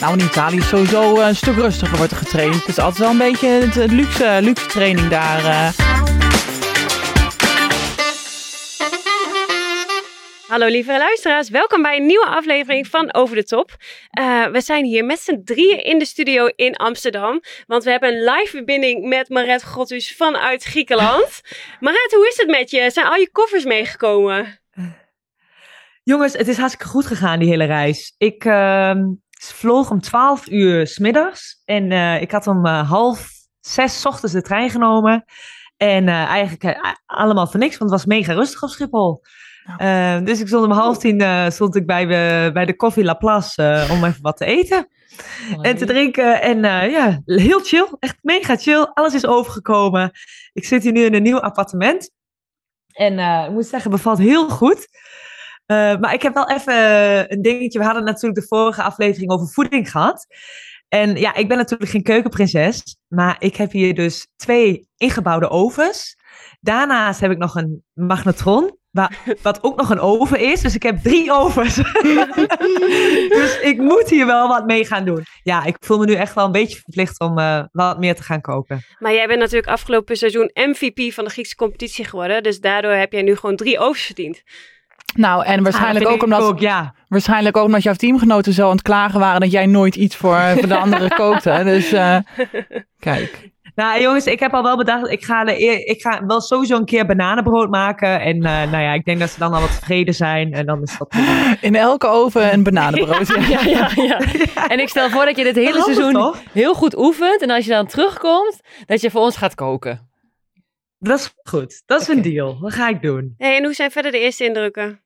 Nou, in Italië is sowieso een stuk rustiger wordt er getraind. Het is altijd wel een beetje het, luxe, luxe training daar. Hallo lieve luisteraars, welkom bij een nieuwe aflevering van Over de Top. Uh, we zijn hier met z'n drieën in de studio in Amsterdam, want we hebben een live verbinding met Maret Grottus vanuit Griekenland. Maret, hoe is het met je? Zijn al je koffers meegekomen? Jongens, het is hartstikke goed gegaan die hele reis. Ik uh, vloog om 12 uur smiddags en uh, ik had om uh, half zes ochtends de trein genomen. En eigenlijk allemaal voor niks, want het was mega rustig op Schiphol. Uh, dus ik stond om half tien uh, stond ik bij, uh, bij de Koffie La Place om even wat te eten en te drinken. En ja, heel chill. Echt mega chill. Alles is overgekomen. Ik zit hier nu in een nieuw appartement. En ik moet zeggen, bevalt heel goed. Maar ik heb wel even een dingetje. We hadden natuurlijk de vorige aflevering over voeding gehad. En ja, ik ben natuurlijk geen keukenprinses. Maar ik heb hier dus twee ingebouwde ovens. Daarnaast heb ik nog een magnetron. wat ook nog een oven is. Dus ik heb drie ovens. dus ik moet hier wel wat mee gaan doen. Ja, ik voel me nu echt wel een beetje verplicht om uh, wat meer te gaan koken. Maar jij bent natuurlijk afgelopen seizoen MVP van de Griekse competitie geworden. Dus daardoor heb jij nu gewoon drie ovens verdiend. Nou, en waarschijnlijk ook omdat, ook, ja. waarschijnlijk ook omdat jouw teamgenoten zo aan het klagen waren dat jij nooit iets voor, voor de anderen kookte. Dus uh, kijk. Nou jongens, ik heb al wel bedacht, ik ga, de, ik ga wel sowieso een keer bananenbrood maken. En uh, nou ja, ik denk dat ze dan al wat tevreden zijn. En dan is dat... In elke oven een bananenbrood. ja, ja, ja, En ik stel voor dat je dit hele seizoen heel goed oefent. En als je dan terugkomt, dat je voor ons gaat koken. Dat is goed. Dat is een deal. Dat ga ik doen. Hey, en hoe zijn verder de eerste indrukken?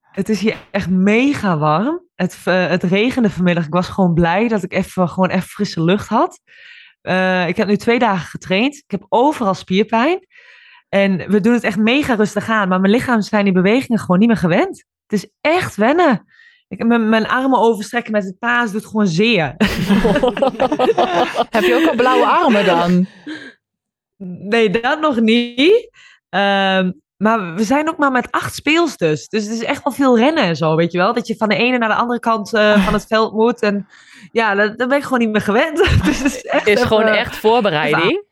Het is hier echt mega warm. Het, uh, het regende vanmiddag. Ik was gewoon blij dat ik even, gewoon even frisse lucht had. Uh, ik heb nu twee dagen getraind. Ik heb overal spierpijn. En we doen het echt mega rustig aan. Maar mijn lichaam zijn die bewegingen gewoon niet meer gewend. Het is echt wennen. Ik, mijn, mijn armen overstrekken met het paas doet gewoon zeer. heb je ook al blauwe armen dan? Nee, dat nog niet. Um, maar we zijn ook maar met acht speels dus. Dus het is echt wel veel rennen en zo, weet je wel. Dat je van de ene naar de andere kant uh, van het veld moet. En ja, dat ben ik gewoon niet meer gewend. dus het is echt is gewoon echt voorbereiding.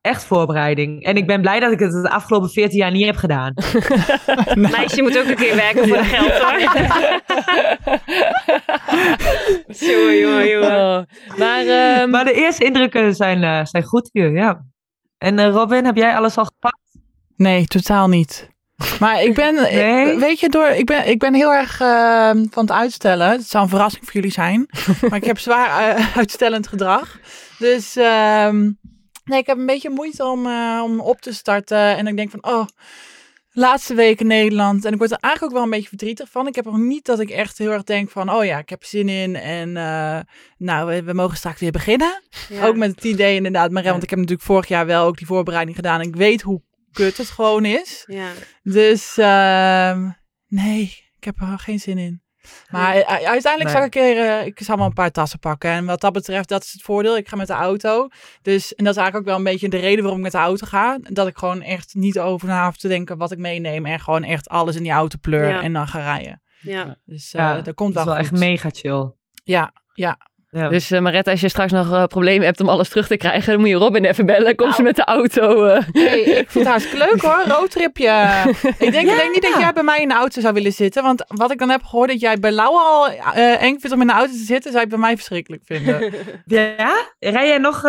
Echt voorbereiding. En ik ben blij dat ik het de afgelopen 14 jaar niet heb gedaan. nou. Meisje moet ook een keer werken voor de geld hoor. Zo, jongen, jongen. Oh. Maar, um... maar de eerste indrukken zijn, uh, zijn goed hier, ja. En uh, Robin, heb jij alles al gepakt? Nee, totaal niet. Maar ik ben, nee. weet je, door, ik, ben, ik ben heel erg uh, van het uitstellen. Het zou een verrassing voor jullie zijn. maar ik heb zwaar uh, uitstellend gedrag. Dus uh, nee, ik heb een beetje moeite om, uh, om op te starten. En ik denk van, oh, laatste week in Nederland. En ik word er eigenlijk ook wel een beetje verdrietig van. Ik heb nog niet dat ik echt heel erg denk van, oh ja, ik heb zin in. En nou, we, we, mogen straks weer beginnen. Ja. Ook met het idee inderdaad. Maar, want ik heb natuurlijk vorig jaar wel ook die voorbereiding gedaan. En ik weet hoe kut het gewoon is. Ja. Dus uh, nee, ik heb er geen zin in. Maar uiteindelijk nee. zal ik een keer, uh, ik zal wel een paar tassen pakken. En wat dat betreft, dat is het voordeel. Ik ga met de auto. Dus, en dat is eigenlijk ook wel een beetje de reden waarom ik met de auto ga. Dat ik gewoon echt niet over na hoef te denken wat ik meeneem. En gewoon echt alles in die auto pleur en dan ga rijden. Ja. Dus uh, ja, dat komt wel, is wel echt mega chill. Ja, ja. Ja. Dus uh, Marette, als je straks nog uh, problemen hebt om alles terug te krijgen, dan moet je Robin even bellen. Kom nou. ze met de auto. Uh. Hey, ik vind het hartstikke leuk hoor, roadtripje. ik denk, ja. denk niet dat jij bij mij in de auto zou willen zitten. Want wat ik dan heb gehoord dat jij bij Lauwe al eng vindt om in de auto te zitten, zou je bij mij verschrikkelijk vinden. Ja? Rij jij nog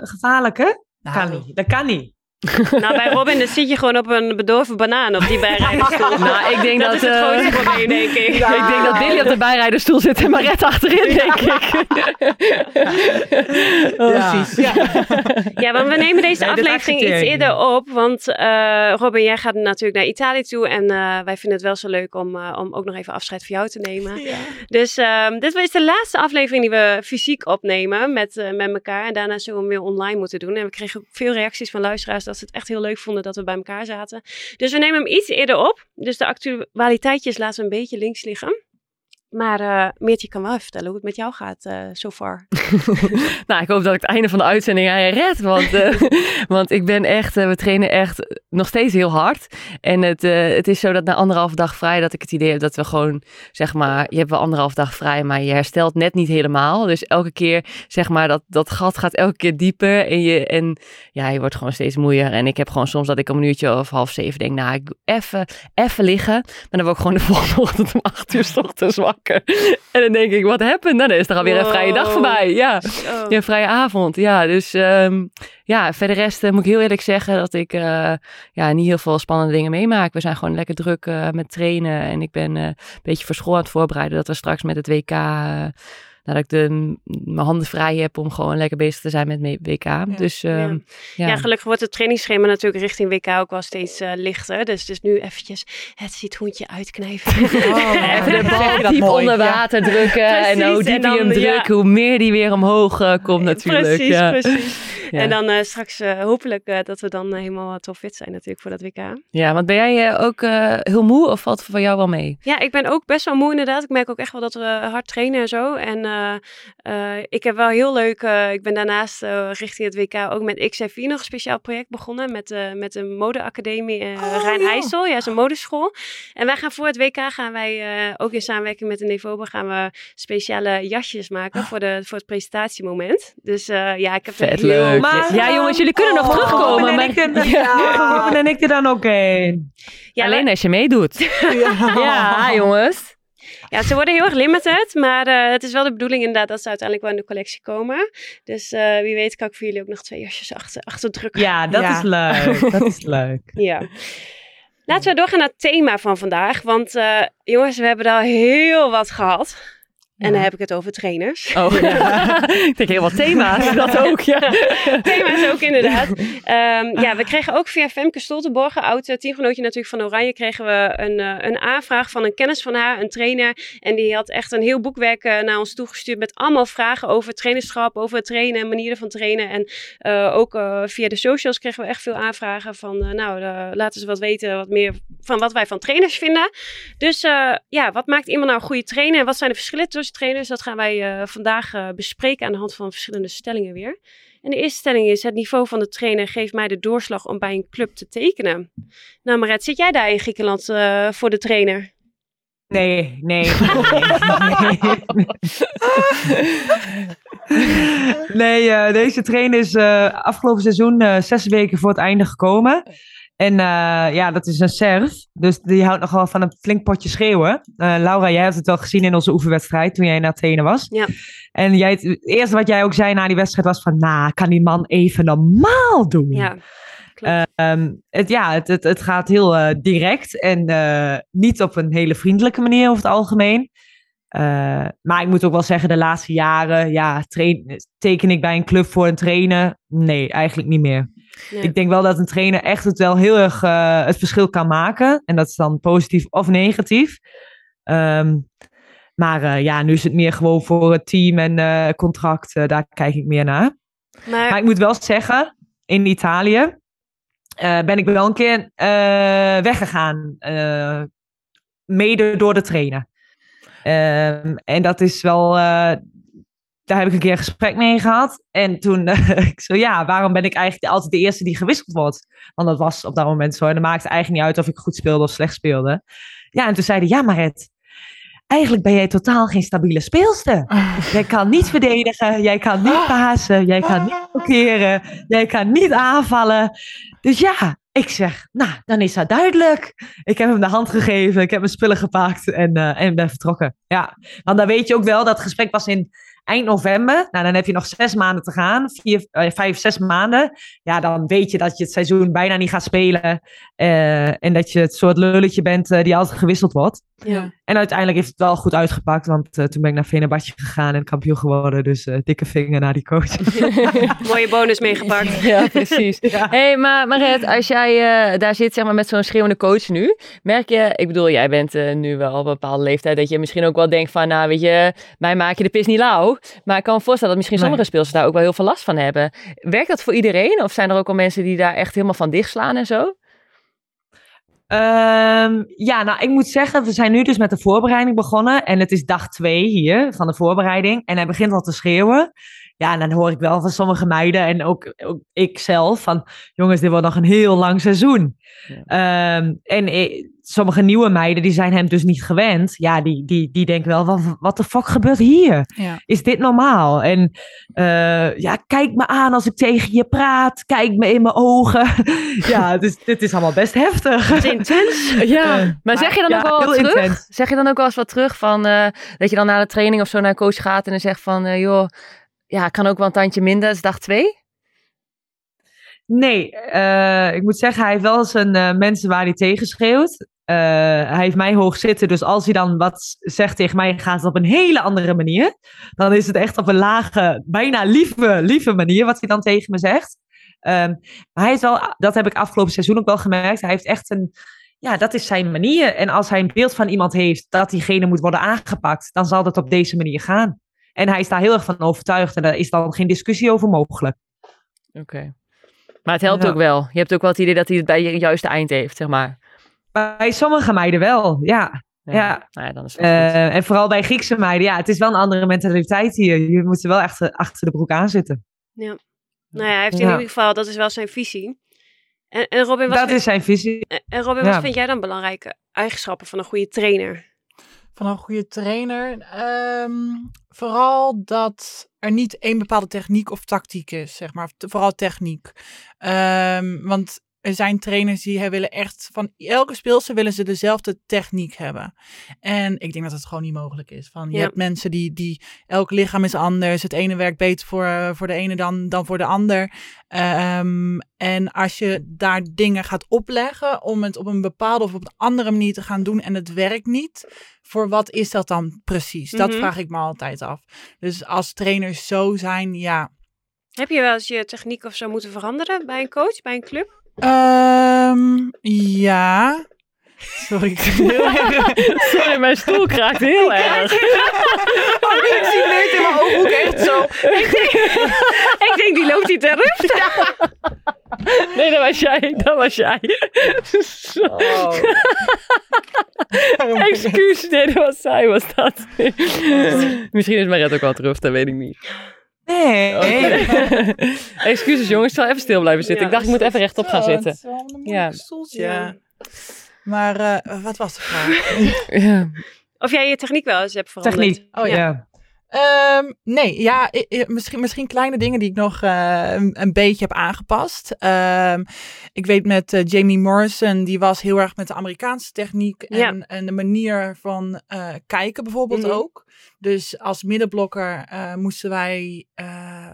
gevaarlijker? Nou, kan niet. Dat kan niet. nou, bij Robin dan zit je gewoon op een bedorven banaan op die bijrijdersstoel. nou, ik denk dat, dat is het uh, grootste probleem, denk ik. ik denk dat Dilly op de bijrijdersstoel zit en Maret achterin, denk ik. oh, ja. Precies. Ja. ja, want we nemen deze aflevering iets eerder op. Want uh, Robin, jij gaat natuurlijk naar Italië toe. En uh, wij vinden het wel zo leuk om, om ook nog even afscheid van jou te nemen. Ja. Dus ehm, dit is de laatste aflevering die we fysiek opnemen met, met elkaar. En daarna zullen we hem weer online moeten doen. En we kregen veel reacties van luisteraars dat ze het echt heel leuk vonden dat we bij elkaar zaten. Dus we nemen hem iets eerder op. Dus de actualiteitjes laten we een beetje links liggen. Maar uh, Meertje kan wel even vertellen hoe het met jou gaat uh, so far. nou, ik hoop dat ik het einde van de uitzending red. Want, uh, want ik ben echt, we trainen echt nog steeds heel hard. En het, het is zo dat na anderhalf dag vrij dat ik het idee heb dat we gewoon, zeg maar, je hebt wel anderhalf dag vrij, maar je herstelt net niet helemaal. Dus elke keer, zeg maar, dat, dat gat gaat elke keer dieper. En, je, en ja, je wordt gewoon steeds moeier. En ik heb gewoon soms dat ik om een uurtje of half zeven denk, nou, ik doe even, even liggen. Maar dan word ik gewoon de volgende ochtend om acht uur ochtends wakker. En dan denk ik, wat happened? Nou, dan is er alweer een vrije dag voorbij. Ja, oh. een vrije avond. Ja, dus um, ja, verder rest uh, moet ik heel eerlijk zeggen dat ik uh, ja, niet heel veel spannende dingen meemaak. We zijn gewoon lekker druk uh, met trainen. En ik ben een beetje voor school aan het voorbereiden dat we straks met het WK dat ik de, mijn handen vrij heb om gewoon lekker bezig te zijn met WK. Dus, ja. Ehm, ja. ja. gelukkig wordt het trainingsschema natuurlijk richting WK ook wel steeds uh, lichter. Dus, dus nu eventjes het citroentje uitknijpen. Oh, Even de bal diep onder water drukken. en hoe dieper je hem drukt, hoe meer die weer omhoog uh, komt natuurlijk. Precies, precies. En dan uh, straks hopelijk dat we dan helemaal top fit zijn natuurlijk voor dat WK. Ja, want ben jij ook heel moe of valt het voor jou wel mee? Ja, ik ben ook best wel moe inderdaad. Ik merk ook echt wel dat we hard trainen en zo. En uh, ik heb wel heel leuk, uh, ik ben daarnaast richting het WK ook met XFI nog een speciaal project begonnen met, met de modeacademie oh, Rijn IJssel. Ja, is een modeschool. En wij gaan voor het WK gaan wij ook in samenwerking met de Nevoba gaan we speciale jasjes maken voor, de, voor het presentatiemoment. Dus ja, ik heb Vet leuk. Maar, ja jongens, jullie kunnen nog oh, terugkomen. Ja, en ik er dan ook een. Ja, Alleen als je meedoet. ja jongens. Ja, ze worden heel erg limited, maar uh, het is wel de bedoeling inderdaad dat ze uiteindelijk wel in de collectie komen. Dus uh, wie weet kan ik voor jullie ook nog twee jasjes achter, achter drukken. Ja, dat is leuk. dat is leuk. Ja. Laten we doorgaan naar het thema van vandaag. Want uh, jongens, we hebben al heel wat gehad. En dan heb ik het over trainers. Oh, ja. ik denk heel wat thema's, dat ook. Ja. thema's ook inderdaad. Um, ja, we kregen ook via Femke Stoltenborgen, oud teamgenootje natuurlijk van Oranje, kregen we een, uh, een aanvraag van een kennis van haar, een trainer. En die had echt een heel boekwerk uh, naar ons toegestuurd met allemaal vragen over trainerschap, over trainen en manieren van trainen. En uh, ook via de socials kregen we echt veel aanvragen van, nou, laten ze wat weten, wat meer van wat wij van trainers vinden. Dus ja, wat maakt iemand nou een goede trainer en wat zijn de verschillen tussen trainers. Dat gaan wij uh, vandaag uh, bespreken aan de hand van verschillende stellingen weer. En de eerste stelling is: het niveau van de trainer geeft mij de doorslag om bij een club te tekenen. Nou, Maret, zit jij daar in Griekenland uh, voor de trainer? Nee, nee. nee, nee deze trainer is afgelopen seizoen zes weken voor het einde gekomen. En uh, ja, dat is een Serf. Dus die houdt nogal van een flink potje schreeuwen. Uh, Laura, jij hebt het wel gezien in onze oefenwedstrijd toen jij in Athene was. Ja. En jij, het eerste wat jij ook zei na die wedstrijd was van... Nou, kan die man even normaal doen? Ja. Uh, het, ja, het, het, het gaat heel uh, direct en niet op een hele vriendelijke manier over het algemeen. maar ik moet ook wel zeggen, de laatste jaren, ja, train, teken ik bij een club voor een trainer? Nee, eigenlijk niet meer. Ik denk wel dat een trainer echt het wel heel erg uh, het verschil kan maken. En dat is dan positief of negatief. Um, maar uh, ja, nu is het meer gewoon voor het team en uh, contract. daar kijk ik meer naar. Maar... maar... ik moet wel zeggen, in Italië ben ik wel een keer weggegaan. mede door de trainer. Um, en dat is wel, daar heb ik een keer een gesprek mee gehad. En toen, uh, ik zo, ja, waarom ben ik eigenlijk altijd de eerste die gewisseld wordt? Want dat was op dat moment zo. En dat maakte eigenlijk niet uit of ik goed speelde of slecht speelde. Ja, en toen zei hij, ja, maar het, eigenlijk ben jij totaal geen stabiele speelster. Jij kan niet verdedigen, jij kan niet pasen, jij kan niet blokkeren, jij kan niet aanvallen. Dus ja, ik zeg, nou, dan is dat duidelijk. Ik heb hem de hand gegeven, ik heb mijn spullen gepakt en, uh, en ben vertrokken. Ja, want dan weet je ook wel, dat gesprek was in eind november. Nou, dan heb je nog zes maanden te gaan. Vier, uh, vijf, zes maanden. Ja, dan weet je dat je het seizoen bijna niet gaat spelen. Uh, en dat je het soort lulletje bent uh, die altijd gewisseld wordt. Ja. En uiteindelijk heeft het wel goed uitgepakt. Want toen ben ik naar Venebadje gegaan en kampioen geworden. Dus dikke vinger naar die coach. Mooie bonus meegepakt. ja, precies. ja. hey, maar Maret, als jij daar zit zeg maar, met zo'n schreeuwende coach nu. Merk je, ik bedoel, jij bent nu wel op een bepaalde leeftijd. Dat je misschien ook wel denkt van, nou weet je, mij maak je de pis niet lauw. Maar ik kan me voorstellen dat misschien sommige speelsters daar ook wel heel veel last van hebben. Werkt dat voor iedereen? Of zijn er ook al mensen die daar echt helemaal van dichtslaan en zo? Ehm, ja, nou, ik moet zeggen, we zijn nu dus met de voorbereiding begonnen. En het is dag twee hier van de voorbereiding. En hij begint al te schreeuwen. Ja, en dan hoor ik wel van sommige meiden en ook, ook ik zelf van... jongens, dit wordt nog een heel lang seizoen. Ehm, en sommige nieuwe meiden, die zijn hem dus niet gewend. Ja, die, die, die denken wel, wat, wat de fuck gebeurt hier? Is dit normaal? En uh, ja, kijk me aan als ik tegen je praat. Kijk me in mijn ogen. ja, dus dit is allemaal best heftig. Het is intens. ja, uh, maar zeg je dan ook wel terug? Zeg je dan ook wel eens wat terug van... Uh, dat je dan na de training of zo naar een coach gaat en dan zegt van... joh, ja, kan ook wel een tandje minder. Dat is dag twee. Nee, uh, ik moet zeggen, hij heeft wel zijn uh, mensen waar hij tegen schreeuwt. Uh, hij heeft mij hoog zitten, dus als hij dan wat zegt tegen mij, gaat het op een hele andere manier. Dan is het echt op een lage, bijna lieve, lieve manier wat hij dan tegen me zegt. Um, maar hij is wel, dat heb ik afgelopen seizoen ook wel gemerkt. Hij heeft echt een, ja, dat is zijn manier. En als hij een beeld van iemand heeft dat diegene moet worden aangepakt, dan zal dat op deze manier gaan. En hij is daar heel erg van overtuigd en daar is dan geen discussie over mogelijk. Oké. Okay. Maar het helpt ook wel. Je hebt ook wel het idee dat hij het bij je juiste eind heeft, zeg maar. Bij sommige meiden wel, ja. Ja, Nou ja dan is uh, en vooral bij Griekse meiden, ja, het is wel een andere mentaliteit hier. Je moet er wel echt achter de broek aan zitten. Ja. Nou ja, hij heeft in ieder geval, dat is wel zijn visie. En, en Robin, wat dat is zijn visie. En Robin, wat vind jij dan belangrijke eigenschappen van een goede trainer? Van een goede trainer? Um, vooral dat er niet één bepaalde techniek of tactiek is, zeg maar. Vooral techniek. Um, want er zijn trainers die willen echt van elke speelster willen ze dezelfde techniek hebben. En ik denk dat het gewoon niet mogelijk is. Van, je hebt mensen die, die elk lichaam is anders. Het ene werkt beter voor, voor de ene dan, dan voor de ander. Um, en als je daar dingen gaat opleggen om het op een bepaalde of op een andere manier te gaan doen en het werkt niet, voor wat is dat dan precies? Dat Mhm. vraag ik me altijd af. Dus als trainers zo zijn, ja. Heb je wel eens je techniek of zo moeten veranderen bij een coach, bij een club? Um, ja. Sorry, ik Sorry, mijn stoel kraakt heel erg. Oh, ik zie Meert in mijn ooghoek echt zo. ik, denk, ik denk, die loopt niet terug. Nee, dat was jij. Dat was jij. Oh. Excuus, nee, dat was zij, was dat. Misschien is Maret ook wel terug, dat weet ik niet. Nee. Okay. Excuses jongens, ik zal even stil blijven zitten. Ja, ik dacht, ik moet even rechtop gaan zitten. Ja. ja. Maar uh, wat was de vraag? Ja. Of jij je techniek wel eens hebt veranderd. Techniek. Oh ja. Um, nee, ja, misschien, misschien kleine dingen die ik nog uh, een, een, beetje heb aangepast. Um, ik weet met uh, Jamie Morrison, die was heel erg met de Amerikaanse techniek en, Ja. en de manier van uh, kijken bijvoorbeeld Mhm. ook. Dus als middenblokker moesten wij,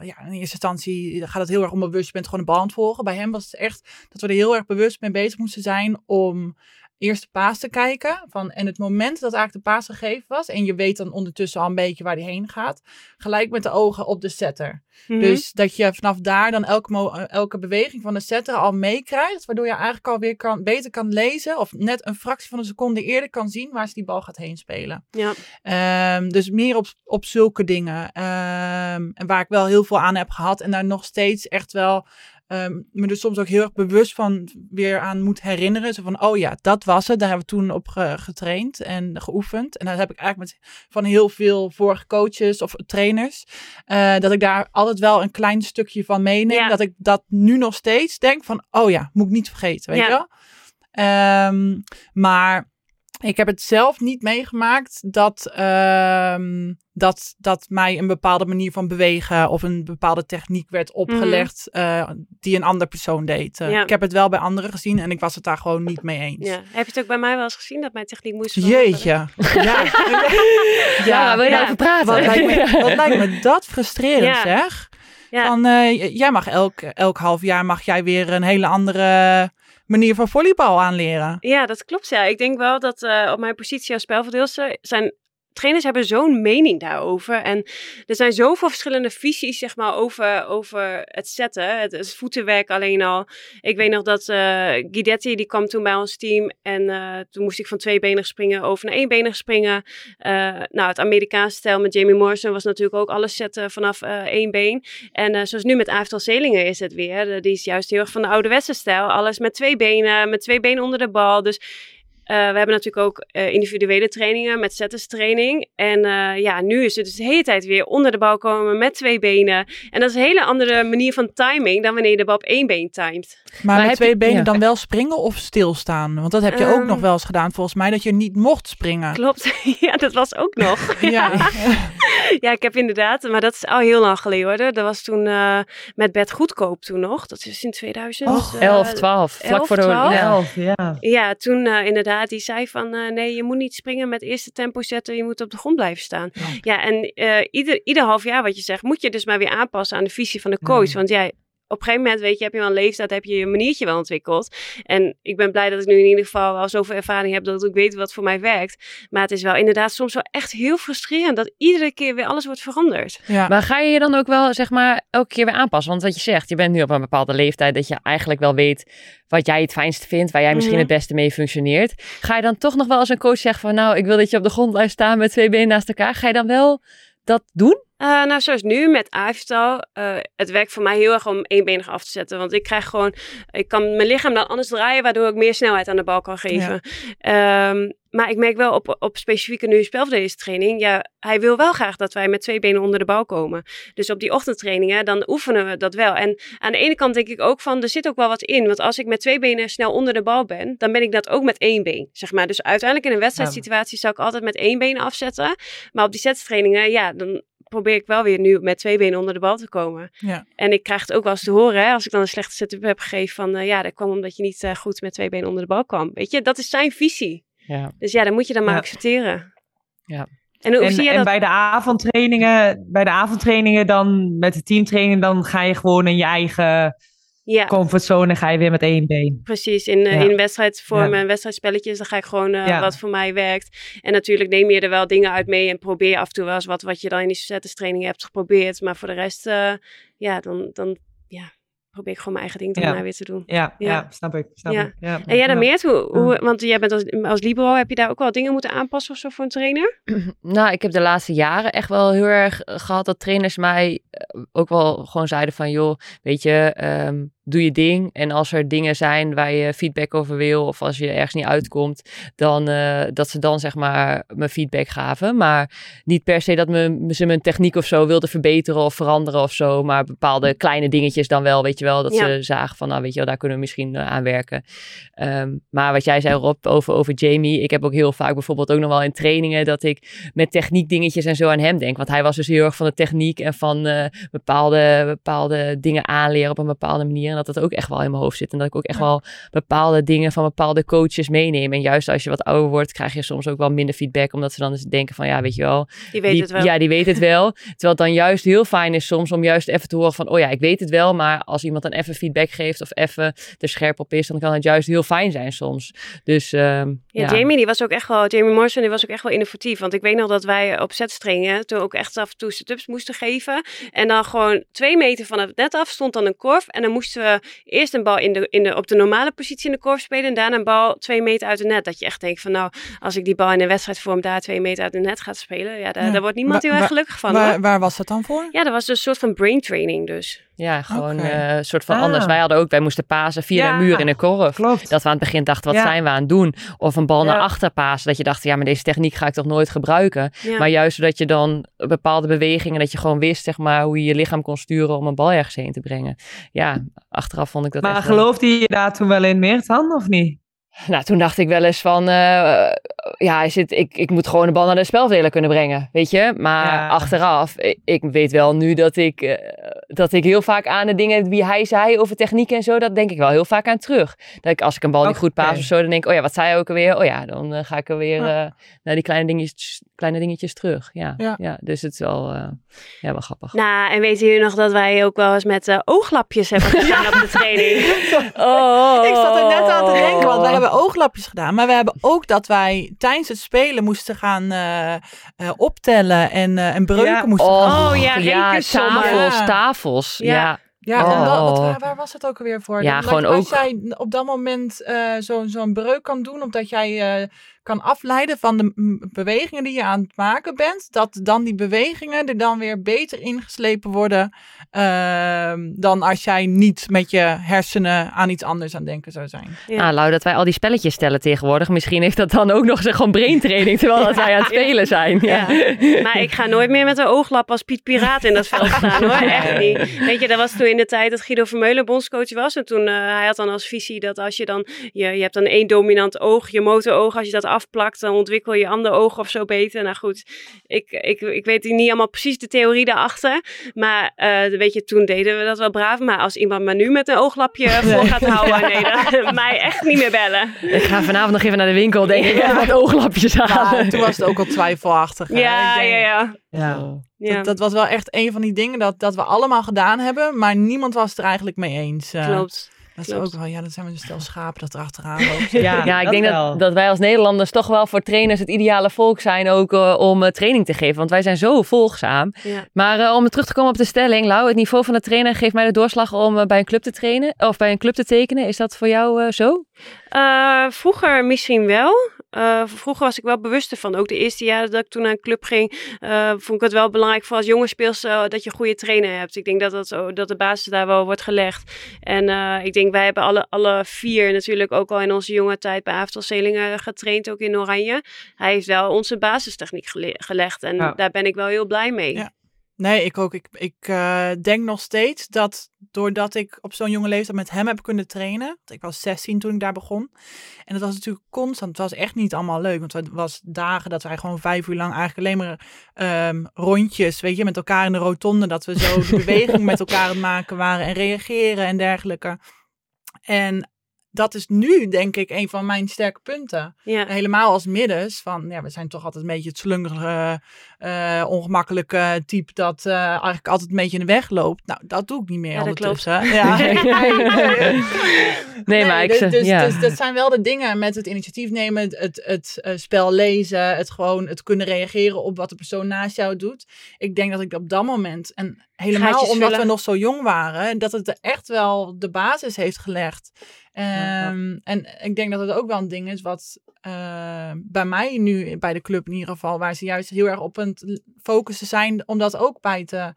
ja, in eerste instantie gaat het heel erg onbewust, je bent gewoon de bal aan het volgen. Bij hem was het echt dat we er heel erg bewust mee bezig moesten zijn om eerst de paas te kijken. Van, en het moment dat eigenlijk de paas gegeven was, en je weet dan ondertussen al een beetje waar die heen gaat, gelijk met de ogen op de setter. Mhm. Dus dat je vanaf daar dan elke, mo- elke beweging van de setter al meekrijgt, waardoor je eigenlijk alweer kan, beter kan lezen, of net een fractie van een seconde eerder kan zien waar ze die bal gaat heen spelen. Ja. Ehm, dus meer op, op zulke dingen. Ehm, en waar ik wel heel veel aan heb gehad en daar nog steeds echt wel um, me er soms ook heel erg bewust van weer aan moet herinneren. Zo van, oh ja, dat was het. Daar hebben we toen op ge getraind en geoefend. En dat heb ik eigenlijk met van heel veel vorige coaches of trainers. Uh, dat ik daar altijd wel een klein stukje van meeneem. Ja. Dat ik dat nu nog steeds denk van, oh ja, moet ik niet vergeten, weet Ja. je wel? Um, maar ik heb het zelf niet meegemaakt dat, um, dat, dat mij een bepaalde manier van bewegen of een bepaalde techniek werd opgelegd mm -hmm. uh, die een andere persoon deed. Uh, ja. Ik heb het wel bij anderen gezien en ik was het daar gewoon niet mee eens. Ja. Heb je het ook bij mij wel eens gezien dat mijn techniek moest Jeetje. ja. ja. ja, wil je ja. over praten? Wat lijkt me, wat lijkt me dat frustrerend zeg. Van, uh, jij mag elk, elk half jaar mag jij weer een hele andere manier van volleybal aanleren. Ja, dat klopt. Ja, ik denk wel dat uh, op mijn positie als spelverdeelster zijn trainers hebben zo'n mening daarover. En er zijn zoveel verschillende visies, zeg maar, over, over het zetten. Het, het voetenwerk alleen al. Ik weet nog dat uh, Guidetti, die kwam toen bij ons team. En uh, toen moest ik van twee benen springen over naar één benen springen. Uh, nou, het Amerikaanse stijl met Jamie Morrison was natuurlijk ook alles zetten vanaf één been. En zoals nu met Aaftal Zelingen is het weer. die is juist heel erg van de ouderwetse stijl. Alles met twee benen, met twee benen onder de bal. Dus we hebben natuurlijk ook uh, individuele trainingen met training. En uh, ja, nu is het dus de hele tijd weer onder de bal komen met twee benen. En dat is een hele andere manier van timing dan wanneer je de bal op één been timed. Maar, maar met twee je, benen ja. dan wel springen of stilstaan? Want dat heb je um, ook nog wel eens gedaan volgens mij, dat je niet mocht springen. Klopt, ja, dat was ook nog. ja. ja, ik heb inderdaad, maar dat is al heel lang geleden hoor. Dat was toen met Bert Goedkoop toen nog. Dat is in 2000. Oh, 11, 12. Vlak voor de 11, ja. Ja, toen inderdaad die zei van uh, nee, je moet niet springen met eerste tempo zetten, je moet op de grond blijven staan. Ja, ja en uh, ieder, ieder half jaar wat je zegt, moet je dus maar weer aanpassen aan de visie van de coach. Want jij, op een gegeven moment, weet je, heb je wel een leeftijd, heb je je maniertje wel ontwikkeld. En ik ben blij dat ik nu in ieder geval al zoveel ervaring heb dat ik weet wat voor mij werkt. Maar het is wel inderdaad soms wel echt heel frustrerend dat iedere keer weer alles wordt veranderd. Ja. Maar ga je je dan ook wel, zeg maar, elke keer weer aanpassen? Want wat je zegt, je bent nu op een bepaalde leeftijd dat je eigenlijk wel weet wat jij het fijnst vindt, waar jij misschien mhm. het beste mee functioneert. Ga je dan toch nog wel als een coach zeggen van, nou, ik wil dat je op de grond blijft staan met twee benen naast elkaar. Ga je dan wel dat doen? Uh, nou, zoals nu met Aiftal. Uh, het werkt voor mij heel erg om éénbenig af te zetten. Want ik krijg gewoon, ik kan mijn lichaam dan anders draaien, waardoor ik meer snelheid aan de bal kan geven. Ja. Um, maar ik merk wel op, op specifieke nu training, ja, hij wil wel graag dat wij met twee benen onder de bal komen. Dus op die ochtendtrainingen, dan oefenen we dat wel. En aan de ene kant denk ik ook van, er zit ook wel wat in. Want als ik met twee benen snel onder de bal ben, dan ben ik dat ook met één been, zeg maar. Dus uiteindelijk in een wedstrijdsituatie zou ik altijd met één been afzetten. Maar op die setstrainingen, ja, dan probeer ik wel weer nu met twee benen onder de bal te komen. Ja. En ik krijg het ook wel eens te horen, hè, als ik dan een slechte setup heb gegeven van, uh, ja, dat kwam omdat je niet uh, goed met twee benen onder de bal kwam. Weet je, dat is zijn visie. Ja. Dus ja, dan moet je dan maar accepteren. Ja. En, hoe en, zie je en dat... bij de avondtrainingen, bij de avondtrainingen dan met de teamtraining, dan ga je gewoon in je eigen ja. comfortzone ga je weer met één been. Precies, in, uh, in wedstrijdvormen en wedstrijdspelletjes, dan ga ik gewoon uh, wat voor mij werkt. En natuurlijk neem je er wel dingen uit mee en probeer af en toe wel eens wat, wat je dan in die training hebt geprobeerd. Maar voor de rest, uh, ja, dan, dan ja, probeer ik gewoon mijn eigen ding te ja. weer te doen. Ja, ja. snap ik. Snap ja. Ik. ja. En jij dan meer? Hoe, hoe, want jij bent als, als libero, heb je daar ook wel dingen moeten aanpassen of zo voor een trainer? Nou, ik heb de laatste jaren echt wel heel erg gehad dat trainers mij ook wel gewoon zeiden van, joh, weet je, um, doe je ding. En als er dingen zijn waar je feedback over wil, of als je ergens niet uitkomt, dan uh, dat ze dan zeg maar me feedback gaven. Maar niet per se dat me, ze mijn techniek of zo wilden verbeteren of veranderen of zo. Maar bepaalde kleine dingetjes dan wel, weet je wel. Dat ze zagen van, nou weet je wel, daar kunnen we misschien uh, aan werken. Um, maar wat jij zei Rob over, over Jamie. Ik heb ook heel vaak bijvoorbeeld ook nog wel in trainingen dat ik met techniek dingetjes en zo aan hem denk. Want hij was dus heel erg van de techniek en van uh, bepaalde, bepaalde dingen aanleren op een bepaalde manier dat het ook echt wel in mijn hoofd zit. En dat ik ook echt wel bepaalde dingen van bepaalde coaches meeneem. En juist als je wat ouder wordt, krijg je soms ook wel minder feedback. Omdat ze dan eens denken van, ja, weet je wel. Die weet het wel. Ja, die weet het wel. Terwijl het dan juist heel fijn is soms om juist even te horen van, oh ja, ik weet het wel. Maar als iemand dan even feedback geeft of even er scherp op is, dan kan het juist heel fijn zijn soms. Dus uh, ja, ja, Jamie, die was ook echt wel, Jamie Morrison, die was ook echt wel innovatief. Want ik weet nog dat wij op setstringen toen ook echt af en toe sit-ups moesten geven. En dan gewoon twee meter van het net af stond dan een korf. En dan moesten we eerst een bal in de, in de, op de normale positie in de korf spelen. En daarna een bal twee meter uit de net. Dat je echt denkt van nou, als ik die bal in een wedstrijdvorm daar twee meter uit de net gaat spelen. Ja, daar, daar wordt niemand heel erg gelukkig van. Waar, waar, was dat dan voor? Ja, dat was dus een soort van brain training dus. Ja, gewoon een okay. uh, soort van ah. anders. Wij hadden ook, wij moesten pasen via ja, een muur in een korf. Klopt. Dat we aan het begin dachten, wat ja. zijn we aan het doen? Of een bal naar achter pasen. Dat je dacht, ja, maar deze techniek ga ik toch nooit gebruiken. Maar juist dat je dan bepaalde bewegingen, dat je gewoon wist, zeg maar, hoe je je lichaam kon sturen om een bal ergens heen te brengen. Ja, achteraf vond ik dat Maar geloofde je daar toen wel in meer dan, of niet? Nou, toen dacht ik wel eens van, uh, ja, zit, ik, ik moet gewoon de bal naar de spelverdeler kunnen brengen, weet je. Maar ja. achteraf, ik, ik, weet wel nu dat ik, uh, dat ik heel vaak aan de dingen wie hij zei over techniek en zo, dat denk ik wel heel vaak aan terug. Dat ik als ik een bal niet goed paas of zo, dan denk ik, oh ja, wat zei hij ook alweer? Oh ja, dan ga ik er weer naar die kleine dingetjes, kleine dingetjes terug. Ja, ja. dus het is wel, ja, wel grappig. Nou, en weten jullie nog dat wij ook wel eens met ooglapjes hebben gedaan op de training? oh, ik zat er net aan te denken, want wij hebben ooglapjes gedaan, maar we hebben ook dat wij tijdens het spelen moesten gaan optellen en, en breuken moesten oh, gaan. Oh ja, ja tafels, tafels. Ja. ja. en dat, wat, waar, waar, was het ook alweer voor? Ja, gewoon ook. Als jij op dat moment uh, zo'n zo breuk kan doen, omdat jij uh, kan afleiden van de bewegingen die je aan het maken bent, dat dan die bewegingen er dan weer beter ingeslepen worden uh, dan als jij niet met je hersenen aan iets anders aan denken zou zijn. Ja. Lau, dat wij al die spelletjes stellen tegenwoordig, misschien heeft dat dan ook nog eens gewoon braintraining, terwijl dat wij aan het spelen zijn. Ja. Maar ik ga nooit meer met een ooglap als Piet Piraat in dat veld staan hoor, echt niet. Weet je, dat was toen in de tijd dat Guido Vermeulen bondscoach was en toen, uh, hij had dan als visie dat als je dan, je, je hebt dan één dominant oog, je motoroog, als je dat afplakt, dan ontwikkel je ander oog of zo beter. Nou goed, ik, ik, ik weet niet allemaal precies de theorie daarachter. Maar uh, weet je, toen deden we dat wel braaf. Maar als iemand me nu met een ooglapje voor gaat houden, nee, dan mij echt niet meer bellen. Ik ga vanavond nog even naar de winkel, denk ik, ja. wat ooglapjes halen. Nou, toen was het ook al twijfelachtig. Ja, denk, ja, ja, ja. ja. Dat, dat, was wel echt een van die dingen dat, dat we allemaal gedaan hebben, maar niemand was het er eigenlijk mee eens. Uh, Klopt. Dat is ook wel, ja, dat zijn we een stel schapen dat er achteraan loopt. ja, ja, ik denk dat, dat wij als Nederlanders toch wel voor trainers het ideale volk zijn ook uh, om uh, training te geven. Want wij zijn zo volgzaam. Ja. Maar uh, om terug te komen op de stelling, Lau, het niveau van de trainer geeft mij de doorslag om bij een club te trainen of bij een club te tekenen. Is dat voor jou zo? vroeger misschien wel. Uh, vroeger was ik wel bewuster van. Ook de eerste jaren dat ik toen naar een club ging, uh, vond ik het wel belangrijk voor als jonge speelster dat je een goede trainer hebt. Ik denk dat, dat, zo, dat de basis daar wel wordt gelegd. En uh, ik denk, wij hebben alle, alle vier natuurlijk ook al in onze jonge tijd bij Selingen getraind, ook in Oranje. Hij heeft wel onze basistechniek gelegd en ja. daar ben ik wel heel blij mee. Ja. Nee, ik ook. Ik, ik uh, denk nog steeds dat doordat ik op zo'n jonge leeftijd met hem heb kunnen trainen. Ik was 16 toen ik daar begon. En dat was natuurlijk constant. Het was echt niet allemaal leuk. Want het was dagen dat wij gewoon vijf uur lang eigenlijk alleen maar um, rondjes, weet je, met elkaar in de rotonde. Dat we zo de beweging met elkaar aan het maken waren en reageren en dergelijke. En dat is nu, denk ik, een van mijn sterke punten. Ja. Helemaal als middens. Van, ja, we zijn toch altijd een beetje het slungerige, uh, ongemakkelijke type dat uh, eigenlijk altijd een beetje in de weg loopt. Nou, dat doe ik niet meer ja, ondertussen. Ja. nee, maar ik dus, dus, ja. dus, dat zijn wel de dingen met het initiatief nemen, het, het, het uh, spel lezen, het gewoon het kunnen reageren op wat de persoon naast jou doet. Ik denk dat ik op dat moment, en helemaal omdat we nog zo jong waren, dat het echt wel de basis heeft gelegd. Um, en ik denk dat het ook wel een ding is wat uh, bij mij nu bij de club in ieder geval, waar ze juist heel erg op het focussen zijn om dat ook bij te